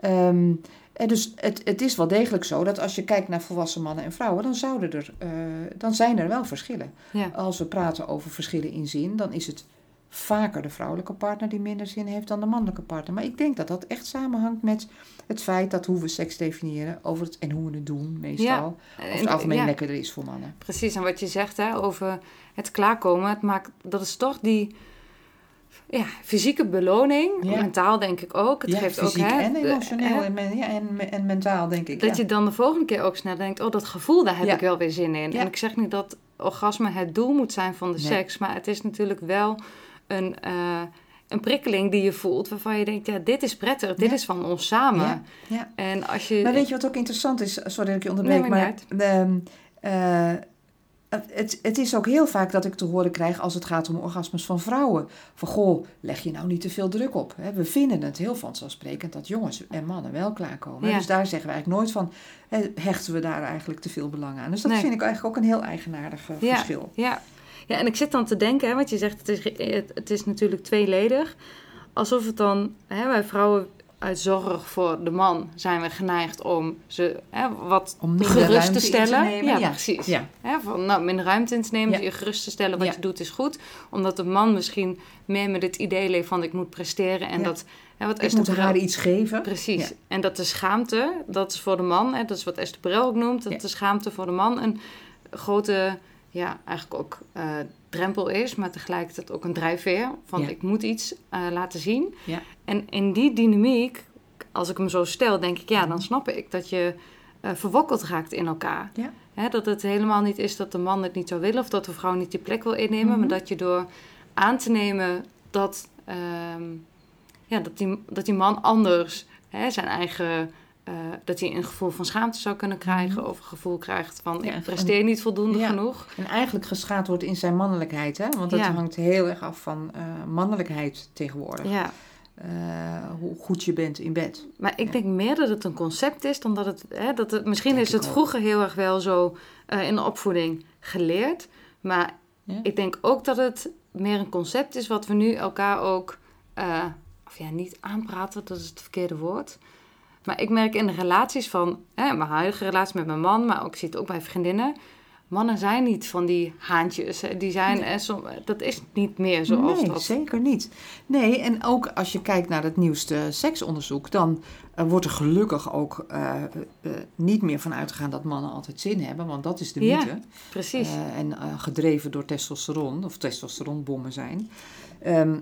Ehm, en dus het, het is wel degelijk zo dat als je kijkt naar volwassen mannen en vrouwen, dan, zouden er, eh, dan zijn er wel verschillen. ja. Als we praten over verschillen in zin, dan is het vaker de vrouwelijke partner die minder zin heeft dan de mannelijke partner. Maar ik denk dat dat echt samenhangt met het feit dat hoe we seks definiëren over het, en hoe we het doen meestal, Ja, over het algemeen ja. lekkerder is voor mannen. Precies, en wat je zegt hè, over het klaarkomen, het maakt, dat is toch die ja, fysieke beloning, Ja. mentaal denk ik ook. Het ja, geeft fysiek ook, hè, en emotioneel en, men- ja, en, en mentaal, denk ik. dat je dan de volgende keer ook snel denkt, oh dat gevoel, daar heb ik wel weer zin in. En ik zeg niet dat orgasme het doel moet zijn van de Nee. seks, maar het is natuurlijk wel een, eh, een prikkeling die je voelt, waarvan je denkt, ja, dit is prettig, dit is van ons samen. Ja, ja. En als je... Maar weet je wat ook interessant is? Sorry dat ik je onderbreek, Nee, maar het, het is ook heel vaak dat ik te horen krijg als het gaat om orgasmes van vrouwen. Van goh, leg je nou niet te veel druk op. Hè? We vinden het heel vanzelfsprekend dat jongens en mannen wel klaarkomen. Ja. Dus daar zeggen we eigenlijk nooit van, hè, hechten we daar eigenlijk te veel belang aan. Dus dat Nee. vind ik eigenlijk ook een heel eigenaardig eh, Ja. verschil. Ja. ja, en ik zit dan te denken, hè, want je zegt het is, het, het is natuurlijk tweeledig. Alsof het dan, hè, wij vrouwen uit zorg voor de man zijn we geneigd om ze hè, wat Om gerust ruimte te stellen. nemen, ja, ja. precies. Ja. Hè, van, nou, minder ruimte in te nemen, Ja. je gerust te stellen wat je doet is goed. Omdat de man misschien meer met het idee leeft van ik moet presteren. En dat, hè, wat Ik Esther moet haar iets geven. Precies. En dat de schaamte, dat is voor de man, hè, dat is wat Esther Perel ook noemt, dat de schaamte voor de man een grote, ja, eigenlijk ook eh, drempel is, maar tegelijkertijd ook een drijfveer van Ja. ik moet iets eh, laten zien. Ja. En in die dynamiek, als ik hem zo stel, denk ik, ja, dan snap ik dat je eh, verwokkeld raakt in elkaar. Ja. Hè, dat het helemaal niet is dat de man het niet zou willen of dat de vrouw niet die plek wil innemen, Mhm. maar dat je door aan te nemen dat, ehm, ja, dat, die, dat die man anders hè, zijn eigen. Eh, dat hij een gevoel van schaamte zou kunnen krijgen, of een gevoel krijgt van Mhm. Ja, ik presteer niet voldoende Ja. genoeg. En eigenlijk geschaad wordt in zijn mannelijkheid. Hè? Want dat Ja. hangt heel erg af van eh, mannelijkheid tegenwoordig. Ja, Eh, hoe goed je bent in bed. maar ik denk meer dat het een concept is dan dat het. Hè, dat het misschien is het vroeger heel erg wel zo in de opvoeding geleerd, maar ik denk ook dat het meer een concept is wat we nu elkaar ook, of ja, niet aanpraten, dat is het verkeerde woord. Maar ik merk in de relaties van, hè, mijn huidige relatie met mijn man, maar ook, ik zie het ook bij vriendinnen. Mannen zijn niet van die haantjes. hè. Die zijn, Nee. som- dat is niet meer zoals nee, dat. zeker niet. Nee, en ook als je kijkt naar het nieuwste seksonderzoek, dan eh, wordt er gelukkig ook eh, eh, niet meer van uitgegaan dat mannen altijd zin hebben, want dat is de Ja, mythe. Precies. Eh, en gedreven door testosteron, of testosteronbommen zijn. Ehm,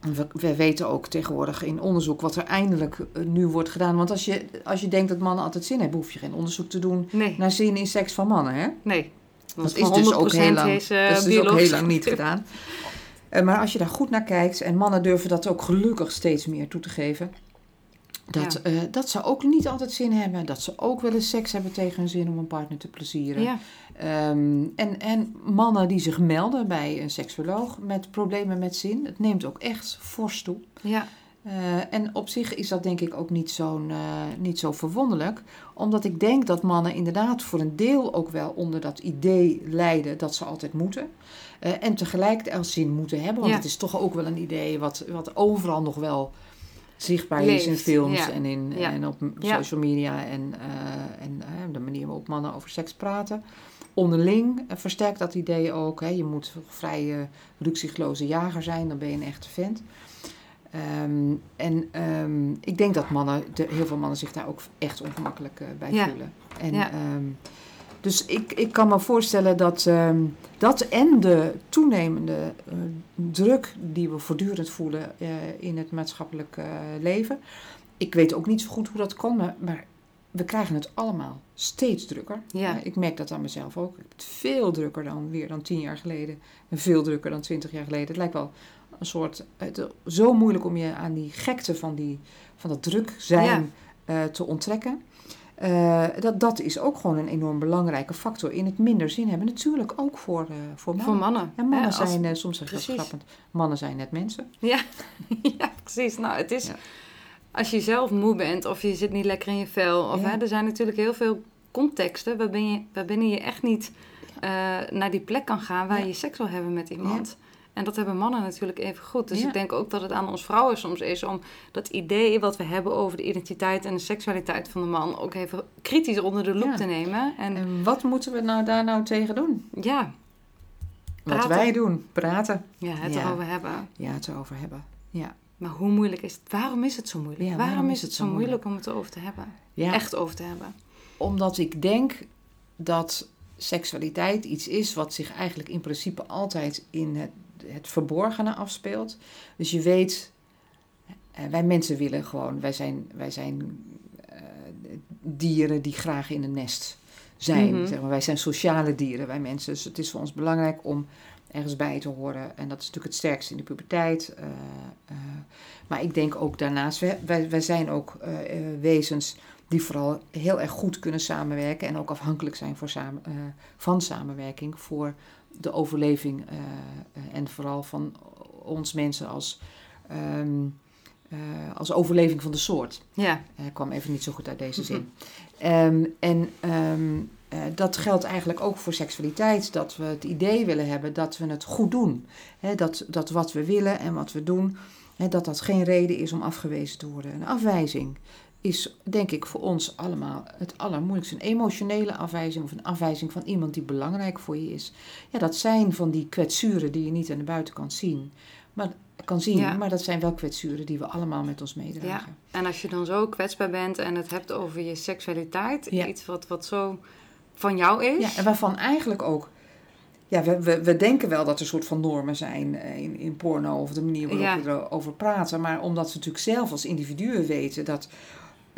we, we weten ook tegenwoordig in onderzoek wat er eindelijk eh, nu wordt gedaan. Want als je, als je denkt dat mannen altijd zin hebben, hoef je geen onderzoek te doen nee, naar zin in seks van mannen. Hè? nee. Dat is dus ook heel lang, Is, eh, dat is dus ook heel lang <laughs> niet gedaan. Eh, maar als je daar goed naar kijkt, en mannen durven dat ook gelukkig steeds meer toe te geven. Dat, Ja. eh, dat ze ook niet altijd zin hebben. Dat ze ook wel eens seks hebben tegen hun zin om een partner te plezieren. Ja, Ehm, en, en mannen die zich melden bij een seksuoloog met problemen met zin. Het neemt ook echt fors toe. ja, Eh, en op zich is dat denk ik ook niet, zo'n, eh, niet zo verwonderlijk. Omdat ik denk dat mannen inderdaad voor een deel ook wel onder dat idee lijden dat ze altijd moeten. En tegelijk als zin moeten hebben. Want Ja. het is toch ook wel een idee wat, wat overal nog wel zichtbaar is in films ja. en, in, Ja. en op Ja. social media. En, eh, en eh, de manier waarop mannen over seks praten. Onderling eh, versterkt dat idee ook. Hè. Je moet een vrij eh rukzichtloze jager zijn, dan ben je een echte vent. Ehm, en ehm, ik denk dat mannen, de, heel veel mannen zich daar ook echt ongemakkelijk bij voelen. En, Ja. Dus ik, ik kan me voorstellen dat ehm, dat en de toenemende eh, druk die we voortdurend voelen eh, in het maatschappelijk eh, leven. Ik weet ook niet zo goed hoe dat komt, maar, maar we krijgen het allemaal steeds drukker. Ja. Ik merk dat aan mezelf ook. Ik heb het veel drukker dan weer dan tien jaar geleden. En veel drukker dan twintig jaar geleden. Het lijkt wel een soort... Het, zo moeilijk om je aan die gekte van, die, van dat druk zijn te onttrekken. Eh, dat, dat is ook gewoon een enorm belangrijke factor in het minder zin hebben. Natuurlijk ook voor, eh, voor mannen. voor mannen. En mannen als- zijn, eh, soms zeg ik grappend, mannen zijn net mensen. Ja, <laughs> ja precies. Nou, het is... Ja. Als je zelf moe bent of je zit niet lekker in je vel... Of, Ja. hè, er zijn natuurlijk heel veel contexten... waarbinnen je, waarbinnen je echt niet naar die plek kan gaan... waar Ja. je seks wil hebben met iemand. En dat hebben mannen natuurlijk even goed. Dus Ja. ik denk ook dat het aan ons vrouwen soms is... om dat idee wat we hebben over de identiteit... en de seksualiteit van de man... ook even kritisch onder de loep Ja. te nemen. En En wat moeten we nou daar nou tegen doen? ja, Wat wij doen, praten. Ja, het Ja. erover hebben. Ja, het erover hebben. Ja. Maar hoe moeilijk is het? Waarom is het zo moeilijk? Ja, waarom, is het zo moeilijk om het erover te hebben? ja. Echt over te hebben. Omdat ik denk dat seksualiteit iets is wat zich eigenlijk in principe altijd in het, het verborgene afspeelt. Dus je weet, eh, wij mensen willen gewoon, wij zijn, wij zijn eh, dieren die graag in een nest zijn. Mhm. zeg maar. Wij zijn sociale dieren, wij mensen. Dus het is voor ons belangrijk om ergens bij te horen. En dat is natuurlijk het sterkste in de puberteit. eh, maar ik denk ook daarnaast, wij, wij, wij zijn ook wezens die vooral heel erg goed kunnen samenwerken en ook afhankelijk zijn voor samen, van samenwerking voor de overleving eh, eh, en vooral van ons mensen als, ehm, eh, als overleving van de soort. Ja, kwam even niet zo goed uit deze <laughs> zin. Ehm, en ehm, eh, dat geldt eigenlijk ook voor seksualiteit. Dat we het idee willen hebben dat we het goed doen. Dat, dat wat we willen en wat we doen, dat dat geen reden is om afgewezen te worden. Een afwijzing is, denk ik, voor ons allemaal het allermoeilijkste. Een emotionele afwijzing of een afwijzing van iemand die belangrijk voor je is. Ja, dat zijn van die kwetsuren die je niet aan de buitenkant zien. Maar, kan zien, Ja. maar dat zijn wel kwetsuren die we allemaal met ons meedragen. ja. En als je dan zo kwetsbaar bent en het hebt over je seksualiteit, Ja. iets wat, wat zo van jou is. Ja, en waarvan eigenlijk ook. Ja, we, we, we denken wel dat er soort van normen zijn eh, in, in porno of de manier waarop Ja. we erover praten. Maar omdat ze natuurlijk zelf als individuen weten dat,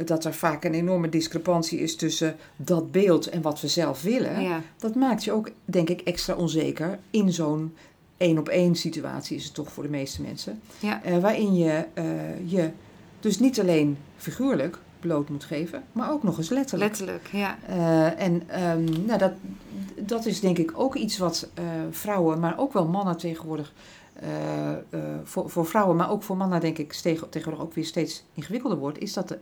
dat er vaak een enorme discrepantie is tussen dat beeld en wat we zelf willen. ja. Dat maakt je ook, denk ik, extra onzeker in zo'n één op één situatie is het toch voor de meeste mensen. Ja. Eh, waarin je eh, je dus niet alleen figuurlijk bloot moet geven, maar ook nog eens letterlijk. letterlijk. Ja. Eh, en ehm, nou, dat, dat is denk ik ook iets wat vrouwen, maar ook wel mannen tegenwoordig, voor, voor vrouwen, maar ook voor mannen denk ik tegenwoordig ook weer steeds ingewikkelder wordt, is dat er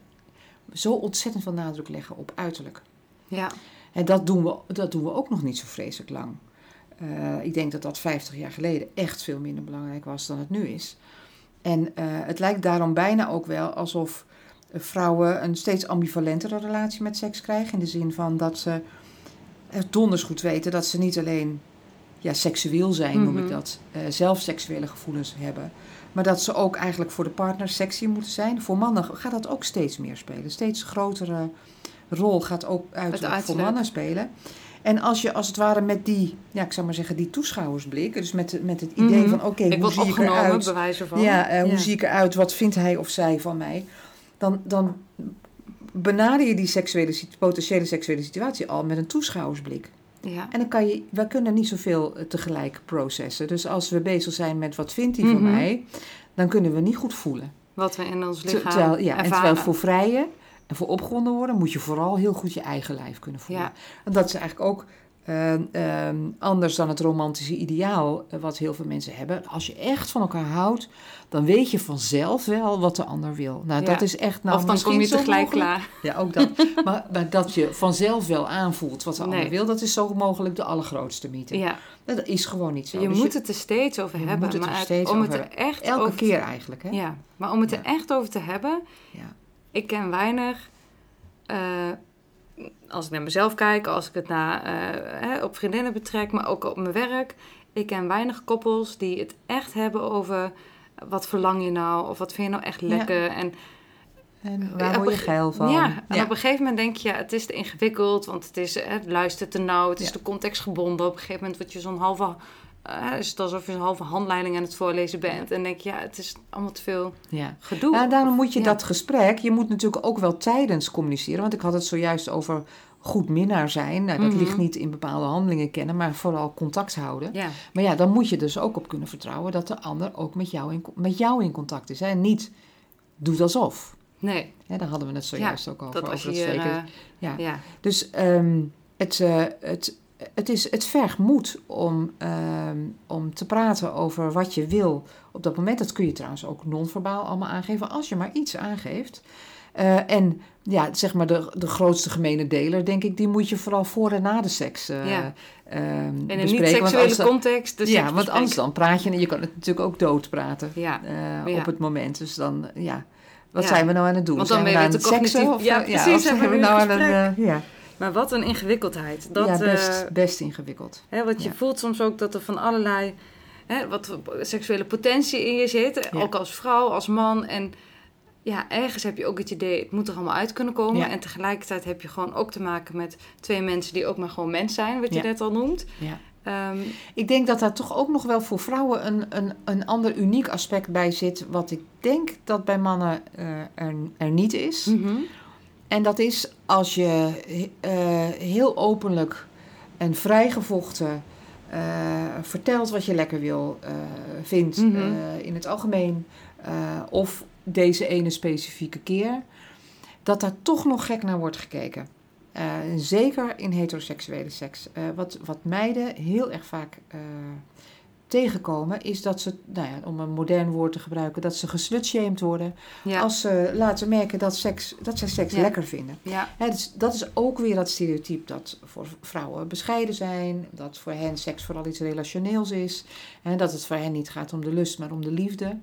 zo ontzettend veel nadruk leggen op uiterlijk. Ja. En dat doen we, dat doen we ook nog niet zo vreselijk lang. Eh, ik denk dat dat 50 jaar geleden echt veel minder belangrijk was dan het nu is. En eh, het lijkt daarom bijna ook wel alsof eh, vrouwen een steeds ambivalentere relatie met seks krijgen. In de zin van dat ze het donders goed weten dat ze niet alleen ja, seksueel zijn, noem ik Mhm. dat, eh, zelf seksuele gevoelens hebben. Maar dat ze ook eigenlijk voor de partner sexy moeten zijn. Voor mannen gaat dat ook steeds meer spelen. Steeds grotere rol gaat ook uiterlijk voor mannen spelen. En als je als het ware met die, ja, ik zou maar zeggen, die toeschouwersblik, dus met, met het idee Mhm. van oké, hoe zie ik eruit? bij wijze van. Ja, eh, hoe Ja. zie ik eruit? Wat vindt hij of zij van mij? Dan, dan benader je die seksuele, potentiële seksuele situatie al met een toeschouwersblik. Ja. En dan kan je, we kunnen niet zoveel eh, tegelijk processen. Dus als we bezig zijn met wat vindt hij Mhm. van mij, dan kunnen we niet goed voelen. Wat we in ons lichaam terwijl, ja, en ervaren. terwijl voor vrije en voor opgewonden worden, moet je vooral heel goed je eigen lijf kunnen voelen. Ja. En dat is eigenlijk ook eh, ehm, anders dan het romantische ideaal, eh, wat heel veel mensen hebben. Als je echt van elkaar houdt, dan weet je vanzelf wel wat de ander wil. Nou, Ja. dat is echt nou of dan kom je tegelijk klaar. Ja, ook dat. <laughs> maar, maar dat je vanzelf wel aanvoelt wat de ander wil, dat is zo mogelijk de allergrootste mythe. Ja. Dat is gewoon niet zo. Je Dus moet het er steeds over je hebben. moet het er maar steeds om over het er echt elke over te- keer eigenlijk. Hè? Ja, maar om het er echt over te hebben, Ja. ik ken weinig. Eh, als ik naar mezelf kijk, als ik het naar, eh, hè, op vriendinnen betrek, maar ook op mijn werk. Ik ken weinig koppels die het echt hebben over wat verlang je nou, of wat vind je nou echt lekker. En, En Op waar word je ge- geil van? Ja, en op een gegeven moment denk je, ja, het is te ingewikkeld, want het is, hè, het luistert te nauw, het is Ja. te contextgebonden. Op een gegeven moment word je zo'n halve, eh, is het alsof je een halve handleiding aan het voorlezen bent. En denk je, ja, het is allemaal te veel ja. gedoe. Ja, daarom moet je Ja. dat gesprek, je moet natuurlijk ook wel tijdens communiceren. Want ik had het zojuist over goed minnaar zijn. Nou, dat Mhm. ligt niet in bepaalde handelingen kennen, maar vooral contact houden. Ja, Maar ja, dan moet je dus ook op kunnen vertrouwen dat de ander ook met jou in, met jou in contact is. Hè? En niet doet alsof. nee, Hè, daar hadden we het zojuist ook over. dat als over je dat spreken. eh, ja. ja, Dus ehm, het, eh, het, het, is, het vergt moed om, ehm, om te praten over wat je wil op dat moment. Dat kun je trouwens ook non-verbaal allemaal aangeven, als je maar iets aangeeft. Eh, en ja, zeg maar de, de grootste gemene deler, denk ik, die moet je vooral voor en na de seks eh Ja. ehm, in een bespreken. Want niet-seksuele context. Ja, want bespreken. anders dan praat je en je kan het natuurlijk ook doodpraten Ja, eh, Ja. op het moment. Dus dan, ja, wat zijn we nou aan het doen? Want dan zijn we nou aan het seksen? cognitief- Of, Ja, precies, of zijn we we nou een aan een... eh, ja. Maar wat een ingewikkeldheid. Dat, ja, best, eh, best ingewikkeld. hè, want je Ja. voelt soms ook dat er van allerlei hè, wat seksuele potentie in je zit. Ja. Ook als vrouw, als man. En ja, ergens heb je ook het idee, het moet er allemaal uit kunnen komen. Ja. En tegelijkertijd heb je gewoon ook te maken met twee mensen die ook maar gewoon mens zijn, wat je net al noemt. Ja. Ehm, Ik denk dat daar toch ook nog wel voor vrouwen een, een, een ander uniek aspect bij zit. Wat ik denk dat bij mannen eh, er, er niet is. mhm. En dat is als je eh, heel openlijk en vrijgevochten eh, vertelt wat je lekker wil, eh, vindt Mhm. in het algemeen. of deze ene specifieke keer. Dat daar toch nog gek naar wordt gekeken. Zeker in heteroseksuele seks. Wat, wat meiden heel erg vaak tegenkomen, is dat ze, nou ja, om een modern woord te gebruiken, dat ze geslutshamed worden. ja. Als ze laten merken dat, seks, dat zij seks Ja. lekker vinden. ja. Dus dat is ook weer dat stereotype dat voor vrouwen bescheiden zijn. Dat voor hen seks vooral iets relationeels is. Hè, dat het voor hen niet gaat om de lust, maar om de liefde.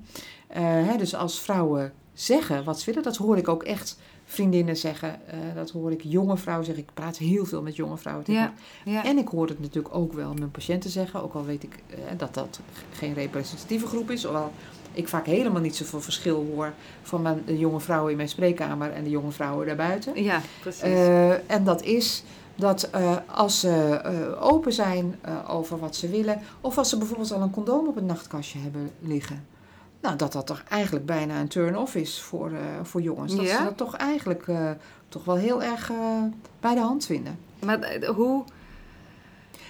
Eh, dus als vrouwen zeggen wat ze willen, dat hoor ik ook echt vriendinnen zeggen. eh, dat hoor ik jonge vrouwen zeggen. Ik praat heel veel met jonge vrouwen. Ja. ja. En ik hoor het natuurlijk ook wel mijn patiënten zeggen. Ook al weet ik eh, dat dat geen representatieve groep is. Hoewel ik vaak helemaal niet zoveel verschil hoor van mijn, de jonge vrouwen in mijn spreekkamer en de jonge vrouwen daarbuiten. ja, precies. Eh, en dat is dat als ze open zijn over wat ze willen, of als ze bijvoorbeeld al een condoom op het nachtkastje hebben liggen. Nou, dat dat toch eigenlijk bijna een turn-off is voor, eh, voor jongens. Dat Ja? ze dat toch eigenlijk eh, toch wel heel erg eh, bij de hand vinden. maar hoe...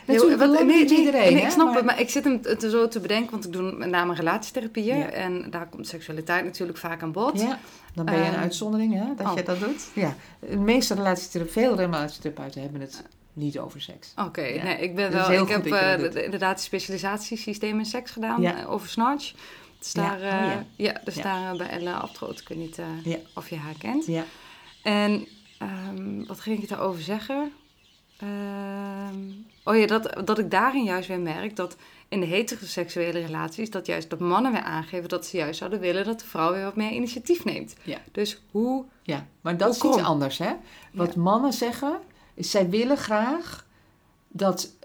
Natuurlijk, Wat- niet iedereen, nee, ik snap maar- het, maar ik zit hem te zo te bedenken, want ik doe met name relatietherapieën. Ja. En daar komt seksualiteit natuurlijk vaak aan bod. Ja, dan ben je een Ehm, uitzondering hè, dat oh. je dat doet. Ja, de meeste relatietherapeuten, veel relatietherapeuten hebben het niet over seks. Oké, Ja. nee, ik ben wel. Ik heb inderdaad de specialisatie systeem en seks gedaan Ja. over Snarch. Dus Ja, daar, oh eh, ja. ja. dus Ja. daar eh, bij Ella Abtroot, ik weet niet eh, Ja. of je haar kent. Ja. En ehm, wat ging ik daarover zeggen? Ehm, oh ja, dat, dat ik daarin juist weer merk dat in de heteroseksuele relaties, dat juist dat mannen weer aangeven dat ze juist zouden willen dat de vrouw weer wat meer initiatief neemt. Ja. Dus hoe, Ja, maar dat is iets anders, hè? Wat Ja. mannen zeggen, is zij willen graag dat...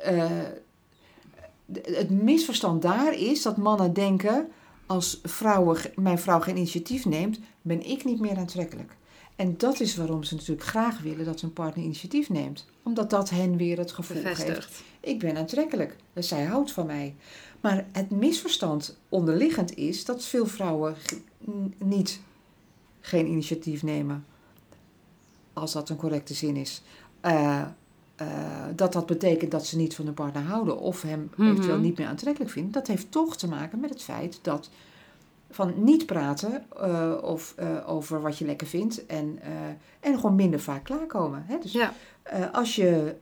het misverstand daar is dat mannen denken... als vrouwen, mijn vrouw geen initiatief neemt, ben ik niet meer aantrekkelijk. En dat is waarom ze natuurlijk graag willen dat hun partner initiatief neemt. Omdat dat hen weer het gevoel geeft ik ben aantrekkelijk. Dus zij houdt van mij. Maar het misverstand onderliggend is dat veel vrouwen niet geen initiatief nemen. Als dat een correcte zin is. Eh, eh, dat dat betekent dat ze niet van hun partner houden of hem Mhm. eventueel niet meer aantrekkelijk vinden. Dat heeft toch te maken met het feit dat van niet praten eh, of, eh, over wat je lekker vindt en, en gewoon minder vaak klaarkomen. Hè? Dus Ja, als je,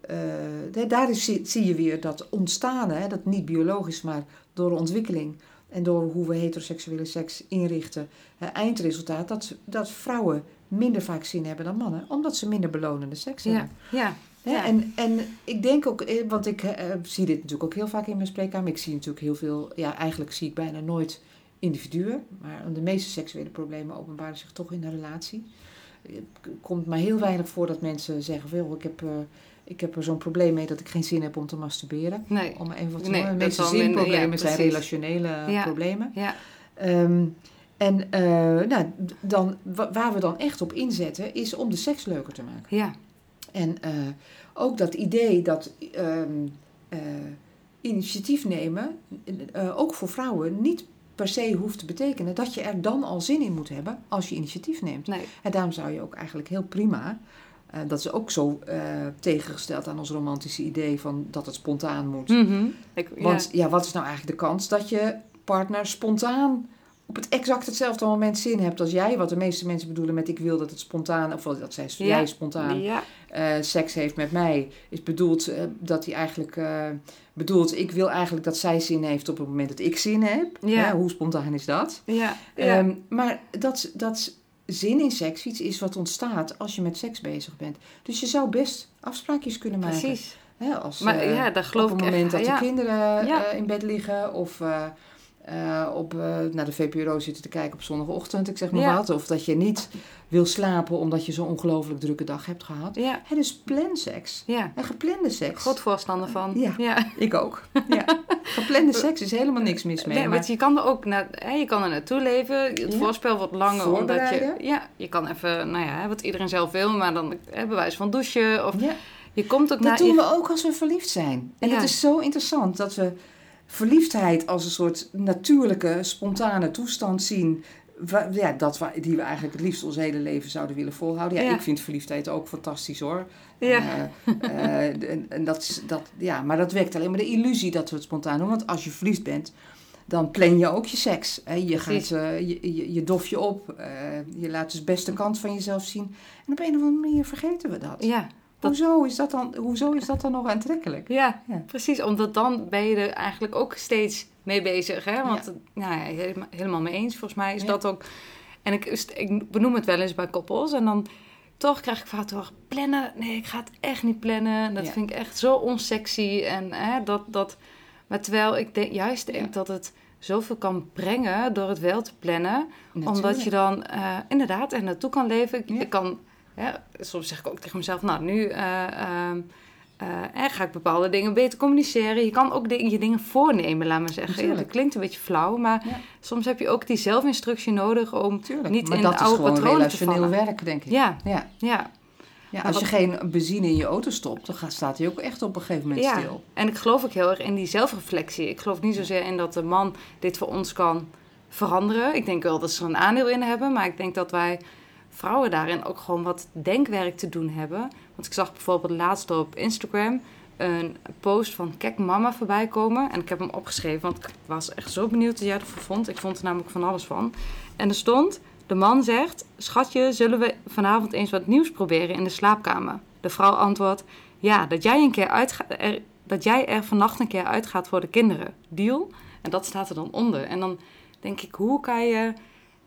de- daar is, zie, je weer dat ontstaan, hè, dat niet biologisch, maar door ontwikkeling en door hoe we heteroseksuele seks inrichten, eindresultaat, dat, dat vrouwen minder vaak zin hebben dan mannen, omdat ze minder belonende seks ja, hebben. ja. Ja. En, en ik denk ook, eh, want ik eh, zie dit natuurlijk ook heel vaak in mijn spreekkamer, ik zie natuurlijk heel veel, ja eigenlijk zie ik bijna nooit individuen, maar de meeste seksuele problemen openbaren zich toch in een relatie. Het komt maar heel weinig voor dat mensen zeggen, veel, ik heb, eh, ik heb er zo'n probleem mee dat ik geen zin heb om te masturberen. Nee. Om even wat te Nee, noemen. De meeste zinproblemen ja, zijn relationele Ja. problemen. Ja, Ehm, en eh, nou, dan, wa- waar we dan echt op inzetten, is om de seks leuker te maken. ja, En eh, ook dat idee dat ehm, eh, initiatief nemen, eh, ook voor vrouwen, niet per se hoeft te betekenen dat je er dan al zin in moet hebben als je initiatief neemt. nee. En daarom zou je ook eigenlijk heel prima, dat is ook zo tegengesteld aan ons romantische idee van dat het spontaan moet. Mhm. Ik, Want ja. wat is nou eigenlijk de kans dat je partner spontaan op het exact hetzelfde moment zin hebt als jij? Wat de meeste mensen bedoelen met ik wil dat het spontaan, of dat zij, Ja. jij spontaan ja, eh, seks heeft met mij, is bedoeld eh, dat hij eigenlijk eh, bedoelt, ik wil eigenlijk dat zij zin heeft op het moment dat ik zin heb. Ja. Hè, hoe spontaan is dat? ja, ja. Ehm, maar dat, dat zin in seks iets is wat ontstaat als je met seks bezig bent. Dus je zou best afspraakjes kunnen maken. precies. Hè, als, Maar ja, daar geloof op ik het moment echt. dat de kinderen in bed liggen of... eh, op, eh, naar de VPRO zitten te kijken op zondagochtend, ik zeg maar Ja. wat. Of dat je niet wil slapen omdat je zo'n ongelooflijk drukke dag hebt gehad. Ja, Hè, dus plan seks. ja. En geplande seks. God voorstander van. Ja. ja. Ik ook. <laughs> Ja. Geplande seks is helemaal niks mis mee. Nee, maar want je kan er ook naar, hè, je kan er naartoe leven. Het voorspel wordt langer omdat je, ja, je kan even, nou ja, wat iedereen zelf wil, maar dan hè, bewijs van douchen of je komt ook dat naar. doen we ook als we verliefd zijn. En het is zo interessant dat we verliefdheid als een soort natuurlijke, spontane toestand zien. ja, dat we, die we eigenlijk het liefst ons hele leven zouden willen volhouden. Ja, Ja. ik vind verliefdheid ook fantastisch hoor. Ja. Eh, eh, en, en dat, is- dat, ja, maar dat wekt alleen maar de illusie dat we het spontaan doen. Want als je verliefd bent, dan plan je ook je seks. Hè? Je, gaat, eh, je, je, je dof je op. je laat dus beste kant van jezelf zien. En op een of andere manier vergeten we dat. ja, dat- Hoezo, is dat dan, hoezo is dat dan nog aantrekkelijk? ja, Ja. precies. Omdat dan ben je er eigenlijk ook steeds mee bezig. Hè? Want nou ja, helemaal, mee eens. Volgens mij is Ja. dat ook. En ik, ik benoem het wel eens bij koppels. En dan toch krijg ik vaak toch plannen. Nee, ik ga het echt niet plannen. Dat vind ik echt zo onsexy. En hè, dat, dat. Maar terwijl ik denk, juist denk dat het zoveel kan brengen door het wel te plannen. Omdat je dan eh, inderdaad er naartoe kan leven. Ik kan, ja, soms zeg ik ook tegen mezelf, nou nu eh, ehm, eh, eh, ga ik bepaalde dingen beter communiceren. Je kan ook de- je dingen voornemen, laat maar zeggen. Ja, dat klinkt een beetje flauw, maar Ja. soms heb je ook die zelfinstructie nodig om Tuurlijk. niet in dat de is oude gewoon patronen te relationeel vallen. werk, denk ik. Ja, Ja. ja, als je geen benzine in je auto stopt, dan gaat, staat hij ook echt op een gegeven moment stil. En ik geloof ook heel erg in die zelfreflectie. Ik geloof niet zozeer in dat de man dit voor ons kan veranderen. Ik denk wel dat ze er een aandeel in hebben, maar ik denk dat wij vrouwen daarin ook gewoon wat denkwerk te doen hebben. Want ik zag bijvoorbeeld laatst op Instagram een post van Kek Mama voorbij komen. En ik heb hem opgeschreven, want ik was echt zo benieuwd wat jij ervan vond. Ik vond er namelijk van alles van. En er stond, de man zegt, schatje, zullen we vanavond eens wat nieuws proberen in de slaapkamer? De vrouw antwoordt, ja, dat jij, een keer uitga- er, dat jij er vannacht een keer uitgaat voor de kinderen. Deal? En dat staat er dan onder. En dan denk ik, hoe kan je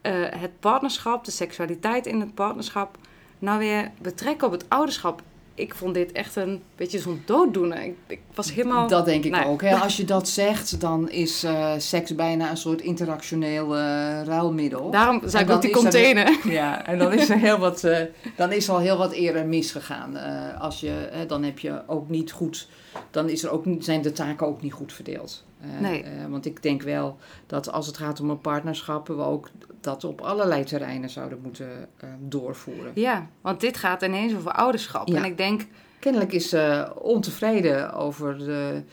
eh, het partnerschap, de seksualiteit in het partnerschap, nou weer betrekken op het ouderschap? Ik vond dit echt een beetje zo'n dooddoener. Ik, ik was helemaal... Dat denk ik Nee. ook. Hè. <laughs> Als je dat zegt, dan is eh, seks bijna een soort interactioneel eh, ruilmiddel. Daarom zei ik ook die er- container. <laughs> Ja, en dan is er heel wat, dan is al heel wat eerder misgegaan. Als je, dan heb je ook niet goed, dan is er ook, niet- zijn de taken ook niet goed verdeeld. Eh, Nee. want ik denk wel dat als het gaat om een partnerschap, we ook dat op allerlei terreinen zouden moeten eh, doorvoeren. Ja, want dit gaat ineens over ouderschap. Ja. En ik denk, Kennelijk is ze ontevreden over de,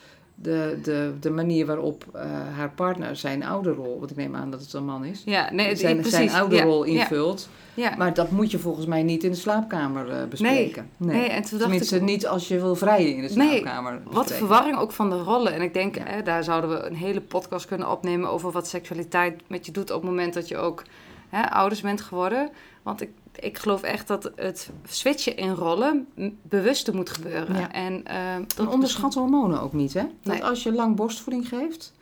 de, de, de manier waarop eh, haar partner zijn ouderrol, want ik neem aan dat het een man is, ja, nee, zijn, precies. zijn ouderrol ja, invult. Ja, ja. Maar dat moet je volgens mij niet in de slaapkamer eh, bespreken. nee, en toen dacht Tenminste, ik, niet als je wil vrijen in de Nee, slaapkamer. wat bespreken. verwarring ook van de rollen. En ik denk, hè, daar zouden we een hele podcast kunnen opnemen over wat seksualiteit met je doet op het moment dat je ook hè, ouders bent geworden. Want ik, ik geloof echt dat het switchen in rollen bewuster moet gebeuren. Ja. En, eh, Dan dat- onderschat hormonen ook niet, hè? Dat Nee. als je lang borstvoeding geeft,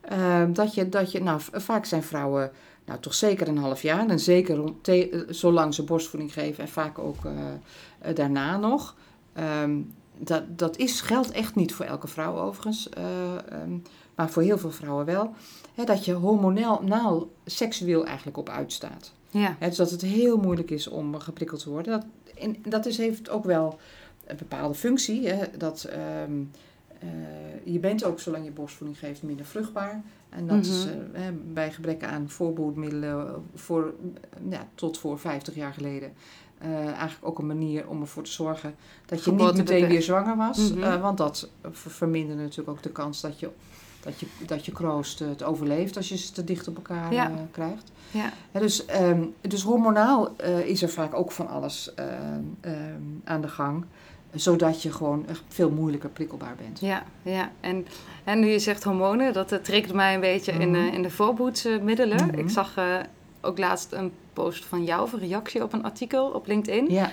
eh, dat je, dat je, nou, vaak zijn vrouwen, nou toch zeker een half jaar, en zeker eh, zolang ze borstvoeding geven en vaak ook eh, daarna nog. Ehm, dat, dat is, geldt echt niet voor elke vrouw overigens, eh, ehm, maar voor heel veel vrouwen wel. Hè, dat je hormonaal naal seksueel eigenlijk op uitstaat. Ja, dus dat het heel moeilijk is om geprikkeld te worden. Dat, en dat is, heeft ook wel een bepaalde functie. Dat, ehm, eh, je bent ook, zolang je borstvoeding geeft, minder vruchtbaar. En dat is Mhm. eh, bij gebrek aan voorbehoedmiddelen voor, ja, tot voor 50 jaar geleden. eh, eigenlijk ook een manier om ervoor te zorgen dat je niet meteen weer zwanger was. Mhm. Want dat ver- vermindert natuurlijk ook de kans dat je, dat je, dat je kroost het overleeft als je ze te dicht op elkaar Ja. eh, krijgt. ja, Ja, dus, ehm, dus hormonaal eh, is er vaak ook van alles ehm, ehm, aan de gang. Zodat je gewoon veel moeilijker prikkelbaar bent. ja, ja. En, en nu je zegt hormonen, dat triggert mij een beetje in, Mhm. eh, in de voorbehoedsmiddelen. Mhm. Ik zag eh, ook laatst een post van jou, of een reactie op een artikel op LinkedIn. Ja,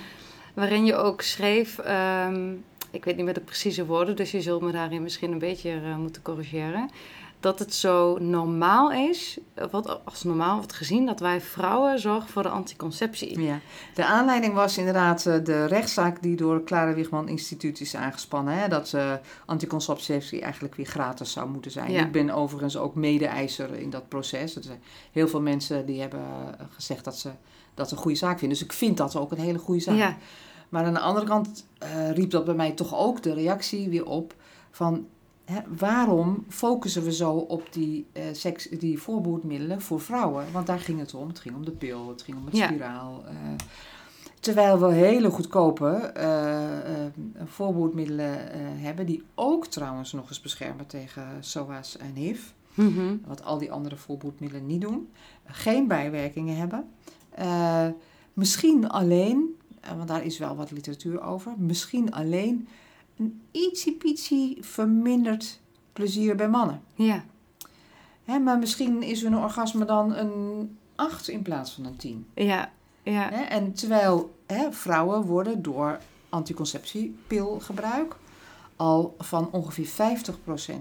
Waarin je ook schreef, ik weet niet meer de precieze woorden, dus je zult me daarin misschien een beetje eh, moeten corrigeren. dat het zo normaal is, wat als normaal wordt gezien, dat wij vrouwen zorgen voor de anticonceptie. Ja. De aanleiding was inderdaad eh, de rechtszaak die door het Clara Wiegman Instituut is aangespannen. Hè? Dat uh, anticonceptie eigenlijk weer gratis zou moeten zijn. Ja. Ik ben overigens ook mede-eiser in dat proces. Er zijn heel veel mensen die hebben eh, gezegd dat ze dat een goede zaak vinden. Dus ik vind dat ook een hele goede zaak. Ja, Maar aan de andere kant eh, riep dat bij mij toch ook de reactie weer op van hè, waarom focussen we zo op die, eh, seks, die voorbehoedmiddelen voor vrouwen? Want daar ging het om. Het ging om de pil, het ging om het Ja. spiraal. eh. terwijl we hele goedkope eh, eh, voorbehoedmiddelen eh, hebben, die ook trouwens nog eens beschermen tegen SOA's en HIV. Mhm. Wat al die andere voorbehoedmiddelen niet doen. Geen bijwerkingen hebben. Misschien alleen, want daar is wel wat literatuur over. Misschien alleen een ietsiepietsie verminderd plezier bij mannen. ja, Hè, maar misschien is hun orgasme dan een 8 in plaats van een 10. ja, ja, Hè? En terwijl hè, vrouwen worden door anticonceptiepilgebruik al van ongeveer 50%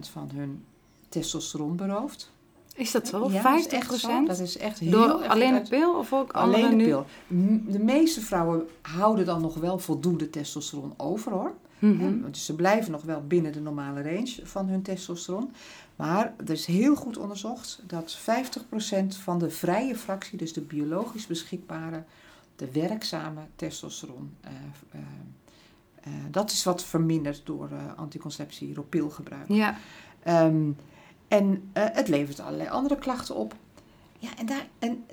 van hun testosteron beroofd. Is dat zo? Ja, 50 dat is echt zo. Dat is echt heel Door alleen de pil of ook andere Alleen de nu? pil. M- De meeste vrouwen houden dan nog wel voldoende testosteron over hoor. Hè, Dus ze blijven nog wel binnen de normale range van hun testosteron. Maar er is heel goed onderzocht dat 50% van de vrije fractie, dus de biologisch beschikbare, de werkzame testosteron, eh, eh, eh, dat is wat verminderd door anticonceptie, door pilgebruik. Ja, Ehm, en eh, het levert allerlei andere klachten op. Ja, en, daar, en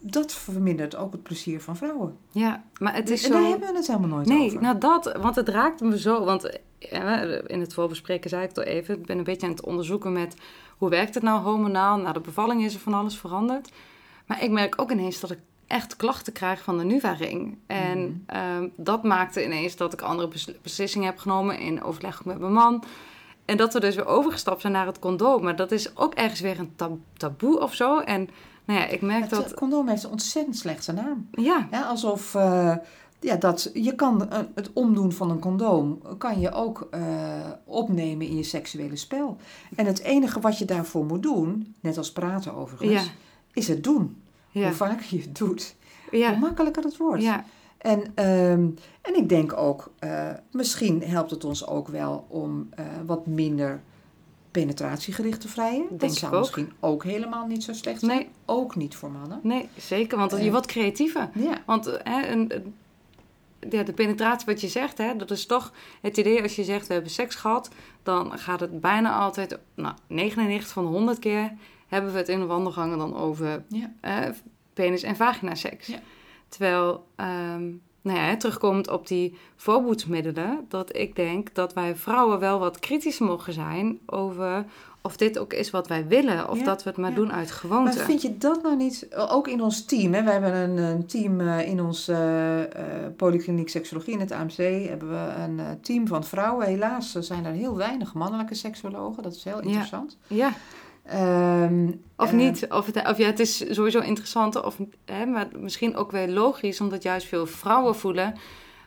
dat vermindert ook het plezier van vrouwen. ja, maar het is en daar zo... hebben we het helemaal nooit Nee, over. nou dat, want het raakte me zo. Want in het voorbespreken zei ik het al even. Ik ben een beetje aan het onderzoeken met hoe werkt het nou hormonaal. Na de bevalling is er van alles veranderd. Maar ik merk ook ineens dat ik echt klachten krijg van de Nuva-ring. En Mhm. ehm, dat maakte ineens dat ik andere bes- beslissingen heb genomen in overleg met mijn man. En dat we dus weer overgestapt zijn naar het condoom. Maar dat is ook ergens weer een tab- taboe of zo. En nou ja, ik merk het dat... eh, condoom heeft een ontzettend slechte naam. Ja, Ja, alsof eh, ja, dat, je kan eh, het omdoen van een condoom kan je ook opnemen in je seksuele spel. En het enige wat je daarvoor moet doen, net als praten overigens, ja, is het doen. ja, Hoe vaker je het doet, hoe makkelijker het wordt. En, ehm, en ik denk ook, eh, misschien helpt het ons ook wel om eh, wat minder penetratiegericht te vrijen. Denk dat zou ook. misschien ook helemaal niet zo slecht zijn. Nee. Ook niet voor mannen. nee, zeker. Want je Eh. wordt creatiever. Ja. Want hè, een, een- ja, de penetratie wat je zegt, hè, dat is toch het idee als je zegt we hebben seks gehad, dan gaat het bijna altijd, nou 99 van de 100 keer hebben we het in de wandelgangen dan over Ja. penis- en vagina-seks. Ja. Terwijl, ehm, nou ja, hè, terugkomend op die voorboedsmiddelen, dat ik denk dat wij vrouwen wel wat kritisch mogen zijn over of dit ook is wat wij willen, of Ja, dat we het maar ja. doen uit gewoonte. Maar vind je dat nou niet, ook in ons team, hè? we hebben een, een team eh, in ons eh, eh, polykliniek seksologie in het AMC, hebben we een team van vrouwen. Helaas zijn er heel weinig mannelijke seksologen, dat is heel interessant. Ja, Ehm, Of niet. Of, het, of ja, het is sowieso interessant. Of, hè, maar misschien ook weer logisch, omdat juist veel vrouwen voelen.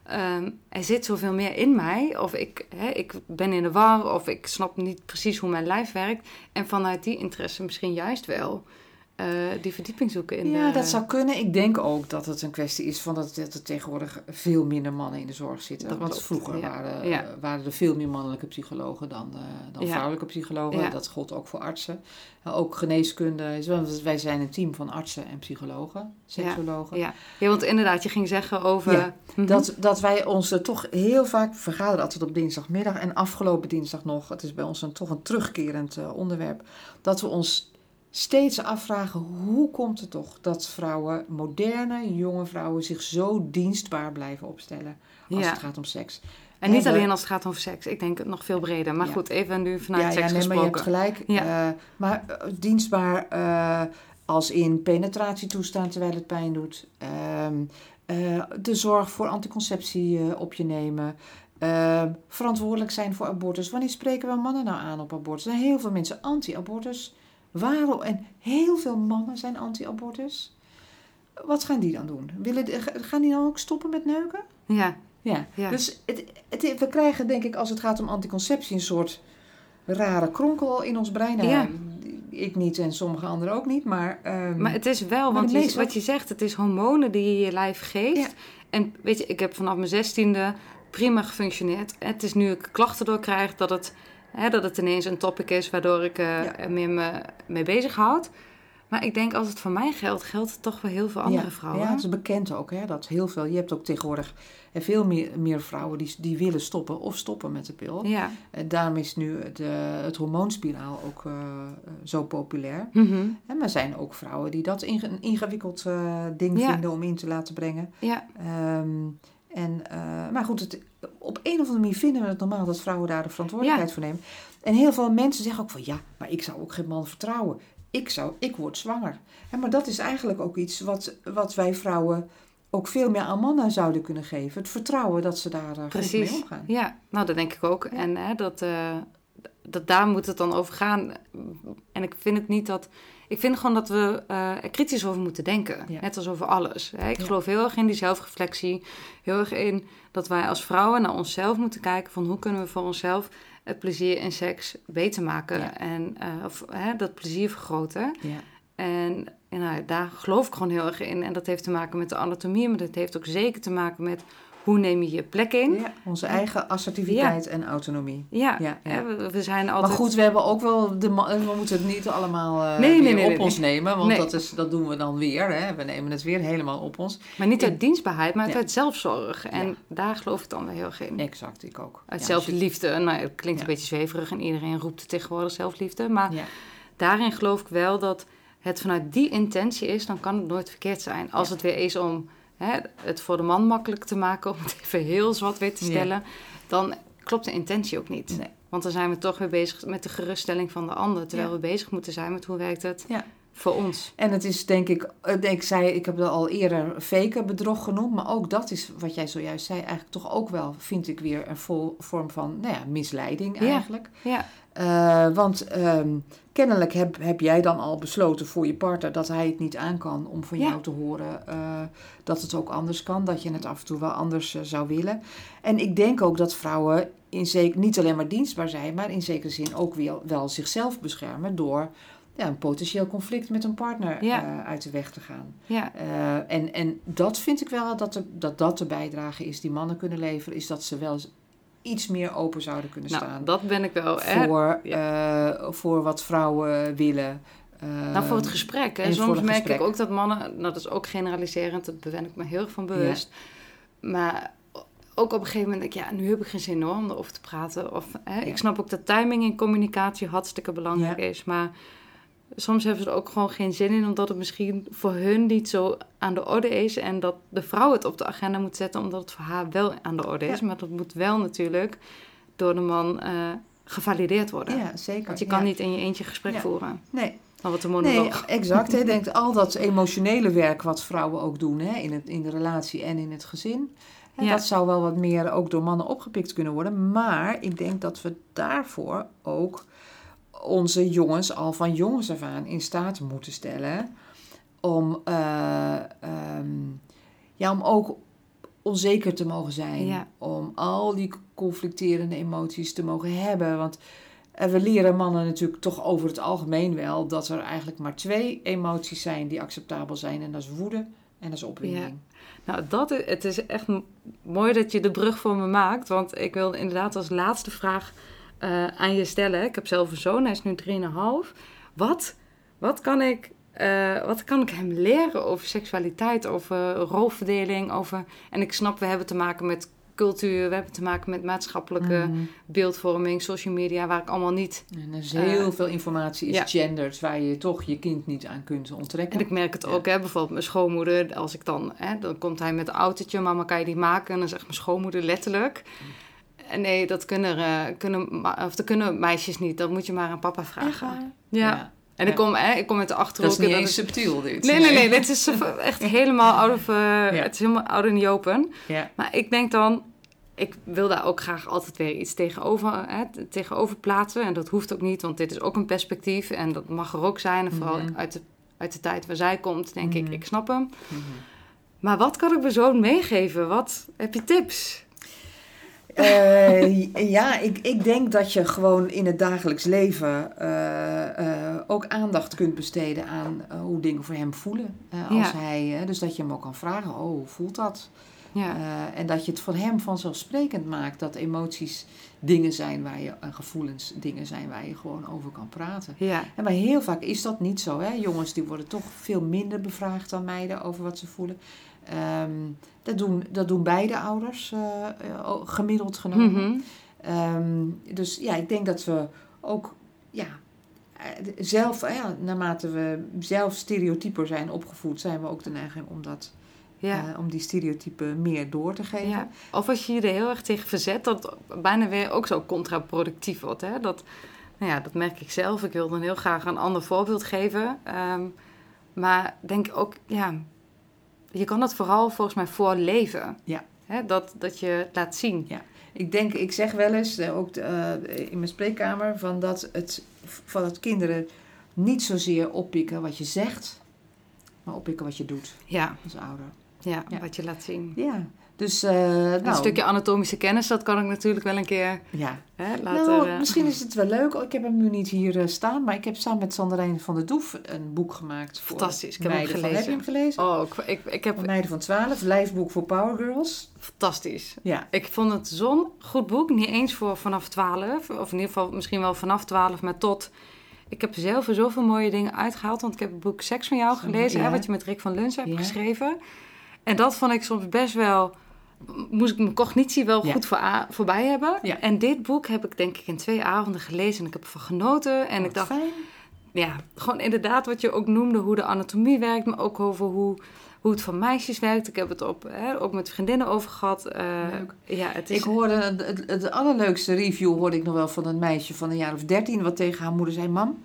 ehm, er zit zoveel meer in mij. Of ik, hè, ik ben in de war. Of ik snap niet precies hoe mijn lijf werkt. En vanuit die interesse misschien juist wel eh, die verdieping zoeken in Ja, de... dat zou kunnen. Ik denk ook dat het een kwestie is van dat, dat er tegenwoordig veel minder mannen in de zorg zitten. Dat Want klopt, vroeger ja. waren, Ja. waren er veel meer mannelijke psychologen dan, eh, dan Ja. vrouwelijke psychologen. Dat gold ook voor artsen. Uh, ook geneeskunde. is wel- want Wij zijn een team van artsen en psychologen, seksologen. Ja. ja, want inderdaad, je ging zeggen over... Mhm. Dat, dat wij ons er toch heel vaak vergaderen altijd op dinsdagmiddag en afgelopen dinsdag nog, het is bij ons een, toch een terugkerend eh, onderwerp, dat we ons steeds afvragen hoe komt het toch dat vrouwen, moderne jonge vrouwen, zich zo dienstbaar blijven opstellen als Ja. het gaat om seks. En niet alleen als het gaat over seks. Ik denk het nog veel breder. Maar Ja. goed, even nu vanuit ja, seks ja, nee, maar je hebt gelijk. Ja. Eh, maar eh, dienstbaar eh, als in penetratie toestaan terwijl het pijn doet. Ehm, eh, de zorg voor anticonceptie op je nemen. Ehm, verantwoordelijk zijn voor abortus. Wanneer spreken we mannen nou aan op abortus? Er zijn heel veel mensen anti-abortus. Waarom? En heel veel mannen zijn anti-abortus. Wat gaan die dan doen? Willen, gaan die dan ook stoppen met neuken? Ja, Ja, Ja. dus het, het, we krijgen denk ik als het gaat om anticonceptie een soort rare kronkel in ons brein. Nou, Ja. ik niet en sommige anderen ook niet, maar... ehm, Maar het is wel, want je- wat je zegt, het is hormonen die je je lijf geeft. Ja. En weet je, ik heb vanaf mijn zestiende prima gefunctioneerd. Het is nu ik klachten door krijg dat het, hè, dat het ineens een topic is waardoor ik eh, Ja. er meer me mee bezighoud. Maar ik denk als het voor mij geldt, geldt het toch voor heel veel andere ja, vrouwen. Ja, het is bekend ook, hè, dat heel veel... Je hebt ook tegenwoordig eh, veel meer, meer vrouwen die, die willen stoppen of stoppen met de pil. Ja. En daarom is nu de, het hormoonspiraal ook eh, eh, zo populair. Mhm. En er zijn ook vrouwen die dat inge- een ingewikkeld eh, ding Ja. vinden om in te laten brengen. ja. Ehm, en, eh, maar goed, het, op een of andere manier vinden we het normaal dat vrouwen daar de verantwoordelijkheid voor nemen. En heel veel mensen zeggen ook van ja, maar ik zou ook geen man vertrouwen. Ik, zou, ik word zwanger. Hè, maar dat is eigenlijk ook iets wat, wat wij vrouwen ook veel meer aan mannen zouden kunnen geven. Het vertrouwen dat ze daar goed Precies. mee omgaan. Ja, nou dat denk ik ook. En hè, dat, eh, dat daar moet het dan over gaan. En ik vind het niet dat. Ik vind gewoon dat we eh, er kritisch over moeten denken. Ja. Net als over alles. Hè. Ik Ja. geloof heel erg in die zelfreflectie. Heel erg in dat wij als vrouwen naar onszelf moeten kijken. Van hoe kunnen we voor onszelf het plezier in seks beter maken. Ja. En eh, of, hè, dat plezier vergroten. Ja. En, en nou, daar geloof ik gewoon heel erg in. En dat heeft te maken met de anatomie. Maar dat heeft ook zeker te maken met hoe neem je je plek in. Ja, onze eigen assertiviteit en autonomie. Ja, Ja, we, we zijn altijd... Maar goed, we hebben ook wel de we moeten het niet allemaal Nee, nee, weer nee, op ons nemen, want Nee. dat, is, dat doen we dan weer. Hè? We nemen het weer helemaal op ons. Maar niet uit dienstbaarheid, maar uit zelfzorg. En daar geloof ik dan wel heel erg in. Exact, ik ook. Uit zelfliefde. Nou, het klinkt een beetje zweverig en iedereen roept het tegenwoordig zelfliefde. Maar daarin geloof ik wel dat het vanuit die intentie is, dan kan het nooit verkeerd zijn. Als het weer is om hè, het voor de man makkelijk te maken, om het even heel zwart-wit te Ja. stellen, dan klopt de intentie ook niet. Nee. Want dan zijn we toch weer bezig met de geruststelling van de ander, terwijl Ja. we bezig moeten zijn met hoe werkt het Ja. voor ons. En het is denk ik, eh, ik zei, ik heb dat al eerder fake bedrog genoemd, maar ook dat is wat jij zojuist zei, eigenlijk toch ook wel, vind ik weer een vol, vorm van, nou ja, misleiding Ja. eigenlijk. Ja, Eh, want ehm, kennelijk heb, heb jij dan al besloten voor je partner dat hij het niet aan kan om van Ja. jou te horen eh, dat het ook anders kan, dat je het af en toe wel anders eh, zou willen. En ik denk ook dat vrouwen in zeker, niet alleen maar dienstbaar zijn, maar in zekere zin ook wel, wel zichzelf beschermen door ja, een potentieel conflict met een partner Ja. uit de weg te gaan. ja, en, en dat vind ik wel dat, de, dat dat de bijdrage is die mannen kunnen leveren, is dat ze wel iets meer open zouden kunnen nou, staan dat ben ik wel. Voor, eh, voor wat vrouwen willen. Eh, Nou, voor het gesprek. Hè. en Soms merk gesprek. ik ook dat mannen, nou, dat is ook generaliserend, daar ben ik me heel erg van bewust. Maar ook op een gegeven moment denk ik, ja, nu heb ik geen zin hoor, om erover te praten. Of, hè, Ja. Ik snap ook dat timing in communicatie hartstikke belangrijk is. Maar soms hebben ze er ook gewoon geen zin in, omdat het misschien voor hun niet zo aan de orde is. En dat de vrouw het op de agenda moet zetten, omdat het voor haar wel aan de orde is. Ja. Maar dat moet wel natuurlijk door de man eh, gevalideerd worden. Ja, zeker. Want je kan Ja. niet in je eentje gesprek Ja. voeren. Nee, Dan wordt de nee monoloog. <laughs> exact. Hè. Denk, al dat emotionele werk wat vrouwen ook doen hè, in, het, in de relatie en in het gezin. Dat zou wel wat meer ook door mannen opgepikt kunnen worden. Maar ik denk dat we daarvoor ook onze jongens al van jongens af aan in staat moeten stellen. Om, eh, ehm, ja, om ook onzeker te mogen zijn. Ja. Om al die conflicterende emoties te mogen hebben. Want eh, we leren mannen natuurlijk toch over het algemeen wel dat er eigenlijk maar twee emoties zijn die acceptabel zijn. En dat is woede en dat is opwinding. Nou, dat is, het is echt mooi dat je de brug voor me maakt. Want ik wil inderdaad als laatste vraag eh, aan je stellen. Ik heb zelf een zoon, hij is nu 3,5. Wat, wat, kan ik, eh, wat kan ik hem leren over seksualiteit, over rolverdeling? Over... En ik snap, we hebben te maken met cultuur, we hebben te maken met maatschappelijke Mhm. beeldvorming, social media, waar ik allemaal niet... En er is heel Eh, veel informatie is ja. gendered waar je toch je kind niet aan kunt onttrekken. En ik merk het Ja. ook, hè, bijvoorbeeld mijn schoonmoeder, als ik dan, hè, dan komt hij met een autootje, mama kan je die maken? En dan zegt mijn schoonmoeder letterlijk, nee, dat kunnen, eh, kunnen, of dat kunnen meisjes niet, dat moet je maar aan papa vragen. Waar? Ja. En ik Ja. kom, hè, ik kom met de Dat achterhoek. is niet subtiel dit. Nee, nee, nee, dit is <laughs> echt helemaal out of, eh, het is helemaal out in the open. Ja. Maar ik denk dan, ik wil daar ook graag altijd weer iets tegenover, hè, tegenover plaatsen. En dat hoeft ook niet, want dit is ook een perspectief. En dat mag er ook zijn. En vooral Mhm. uit, de, uit de tijd waar zij komt, denk ik, Mhm. ik snap hem. Mhm. Maar wat kan ik mijn zoon meegeven? Wat heb je tips? Eh, ja, ik, ik denk dat je gewoon in het dagelijks leven eh, eh, ook aandacht kunt besteden aan hoe dingen voor hem voelen. Als Ja. hij, dus dat je hem ook kan vragen, oh, hoe voelt dat? Ja. En dat je het van hem vanzelfsprekend maakt dat emoties dingen zijn waar je, en gevoelens dingen zijn waar je gewoon over kan praten. ja. En maar heel vaak is dat niet zo. Hè? Jongens die worden toch veel minder bevraagd dan meiden over wat ze voelen. Ehm, dat, doen, dat doen beide ouders, eh, eh, gemiddeld genomen. Mhm. Ehm, dus ja, ik denk dat we ook ja, eh, zelf, ja, naarmate we zelf stereotyper zijn opgevoed, zijn we ook de neiging om, dat, ja. om die stereotypen meer door te geven. Ja. Of als je je er heel erg tegen verzet, dat bijna weer ook zo contraproductief wordt. Hè? Dat, nou ja, dat merk ik zelf. Ik wil dan heel graag een ander voorbeeld geven. Ehm, maar denk ook, ja, je kan het vooral volgens mij voorleven. Ja. Hè? Dat, dat je het laat zien. Ik denk, ik zeg wel eens, eh, ook eh, in mijn spreekkamer, van dat, het, van dat kinderen niet zozeer oppikken wat je zegt, maar oppikken wat je doet Ja, als ouder. ja, Ja. wat je laat zien. Ja, dus eh, nou, Een stukje anatomische kennis, dat kan ik natuurlijk wel een keer ja. hè, laten... nou, eh, misschien is <laughs> het wel leuk. Ik heb hem nu niet hier eh, staan, maar ik heb samen met Sanderijn van der Doef een boek gemaakt. Voor Fantastisch, ik heb hem meiden van- gelezen. Heb je hem gelezen? Oh, ik, ik, ik heb... Meiden van 12, lijfboek voor Power Girls. Fantastisch. Ja, Ik vond het zo'n goed boek. Niet eens voor vanaf 12. Of in ieder geval misschien wel vanaf 12, maar tot. Ik heb zelf er zoveel mooie dingen uitgehaald. Want ik heb het boek Seks van jou gelezen. Hè, wat je met Rick van Luns hebt Ja. geschreven. En dat vond ik soms best wel. Moest ik mijn cognitie wel Ja. goed voor, voorbij hebben. Ja. En dit boek heb ik denk ik in twee avonden gelezen. En ik heb ervan genoten. En Wat ik dacht, fijn. ja, gewoon inderdaad wat je ook noemde, hoe de anatomie werkt, maar ook over hoe, hoe het voor meisjes werkt. Ik heb het op, hè, ook met vriendinnen over gehad. Eh, Leuk. Ja, het is... Ik hoorde, het, het, het allerleukste review hoorde ik nog wel van een meisje van een jaar of dertien, wat tegen haar moeder zei, mam,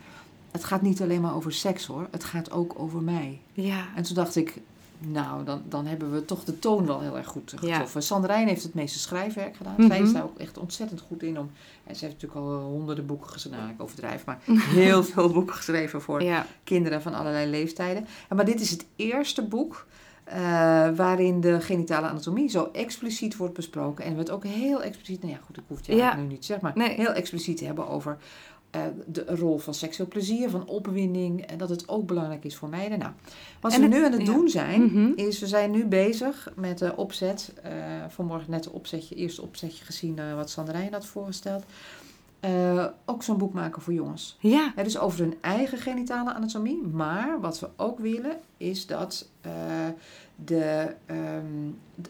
het gaat niet alleen maar over seks hoor, het gaat ook over mij. Ja, En toen dacht ik, nou, dan, dan hebben we toch de toon wel heel erg goed getroffen. Sanderijn heeft het meeste schrijfwerk gedaan. Mhm. Zij is daar ook echt ontzettend goed in. Om, en ze heeft natuurlijk al honderden boeken geschreven, nou, ik overdrijf, maar <laughs> heel veel boeken geschreven voor ja, kinderen van allerlei leeftijden. En, maar dit is het eerste boek eh, waarin de genitale anatomie zo expliciet wordt besproken. En we het ook heel expliciet, nou ja goed, ik hoef het je Ja. nu niet te zeggen, maar Nee. heel expliciet te hebben over eh, de rol van seksueel plezier, van opwinding. En dat het ook belangrijk is voor meiden. Nou, wat En we het- nu aan het ja. doen zijn, Mhm. is we zijn nu bezig met de opzet. eh, vanmorgen net een opzetje, eerste opzetje gezien eh, wat Sanderijn had voorgesteld. Ook zo'n boek maken voor jongens. ja, Het is over hun eigen genitale anatomie. Maar wat we ook willen is dat, de, ehm,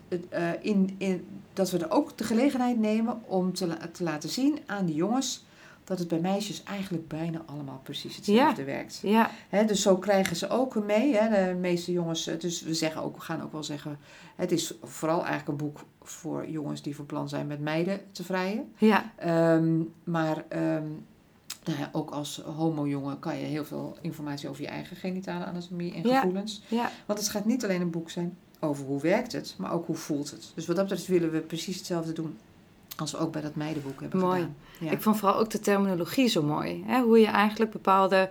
het, eh, in, in, dat we er ook de gelegenheid nemen om te, te laten zien aan de jongens dat het bij meisjes eigenlijk bijna allemaal precies hetzelfde werkt. ja, dus zo krijgen ze ook mee. Hè, de meeste jongens. eh, Dus we zeggen ook, we gaan ook wel zeggen. Het is vooral eigenlijk een boek voor jongens die van plan zijn met meiden te vrijen. ja, Ehm, maar ehm, nou ja, ook als homo-jongen kan je heel veel informatie over je eigen genitale anatomie en Ja. gevoelens. ja. Want het gaat niet alleen een boek zijn over hoe werkt het, maar ook hoe voelt het. Dus wat dat betreft willen we precies hetzelfde doen als we ook bij dat meidenboek hebben Mooi. gedaan. Ja. Ik vond vooral ook de terminologie zo mooi. Hè? Hoe je eigenlijk bepaalde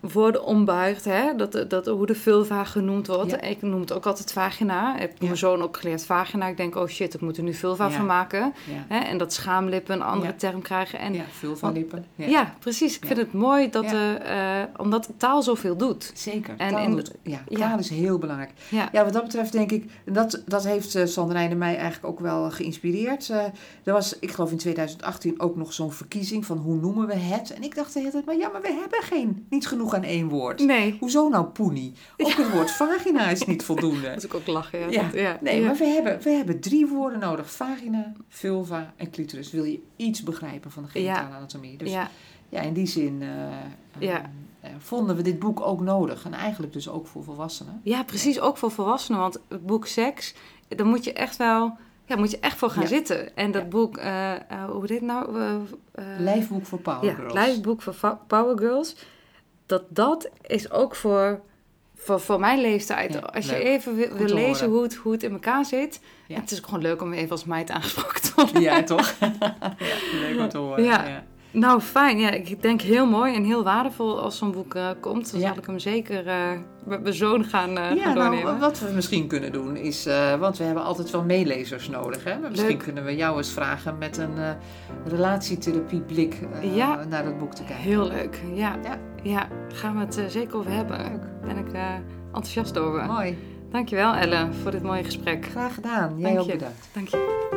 woorden ombuigt. Hè? Dat, dat, hoe de vulva genoemd wordt. Ja. Ik noem het ook altijd vagina. Ik heb Ja. mijn zoon ook geleerd vagina. Ik denk, oh shit, ik moet er nu vulva van maken. Hè? En dat schaamlippen een andere term krijgen. En ja, vulva-lippen. Ja. ja. precies. Ik vind het mooi dat, eh, eh, omdat taal zoveel doet. Zeker. En taal, in- doet- ja, taal is heel belangrijk. Ja, wat dat betreft denk ik, dat, dat heeft uh, Sanderijn en mij eigenlijk ook wel geïnspireerd. Eh, er was, ik geloof in 2018, ook nog zo'n verkiezing van hoe noemen we het. En ik dacht de hele tijd, maar ja, maar we hebben geen, niet genoeg aan één woord. nee. Hoezo nou poenie? Ook het woord vagina is niet <laughs> voldoende. Moet ik ook lachen. Ja. Ja. Dat- ja. Nee, ja. maar we hebben, we hebben drie woorden nodig. Vagina, vulva en clitoris. Wil je iets begrijpen van de genitale anatomie. Dus ja, ja. in die zin eh, Ja. eh, vonden we dit boek ook nodig. En eigenlijk dus ook voor volwassenen. Ja, precies. Ook voor volwassenen. Want het boek Seks, daar moet je echt wel... Ja, moet je echt voor gaan Ja. zitten. En dat Ja. boek, eh, eh, hoe dit nou? Eh, eh, Lijfboek voor Power ja, Girls. het lijfboek voor Power Girls. Dat dat is ook voor, voor, voor mijn leeftijd. Ja, Als je even wil, lezen hoe het, hoe het in elkaar zit. Ja. Het is ook gewoon leuk om even als meid aangesproken te worden. Ja, toch? <laughs> ja, leuk om te horen. Ja. Nou, fijn. Ja, ik denk heel mooi en heel waardevol als zo'n boek eh, komt. Dan Ja. zal ik hem zeker eh, met mijn zoon gaan, eh, Ja, gaan nou, doornemen. wat we misschien kunnen doen is, eh, want we hebben altijd wel meelezers nodig. Hè? Maar misschien Leuk. kunnen we jou eens vragen met een eh relatietherapie blik eh, Ja. naar dat boek te kijken. Heel leuk. Ja, Ja. ja. gaan we het eh, zeker over hebben. Leuk. Ben ik eh, enthousiast over. Mooi. Dankjewel Ellen voor dit mooie gesprek. Graag gedaan. Jij Dank ook je. bedankt. Dank je.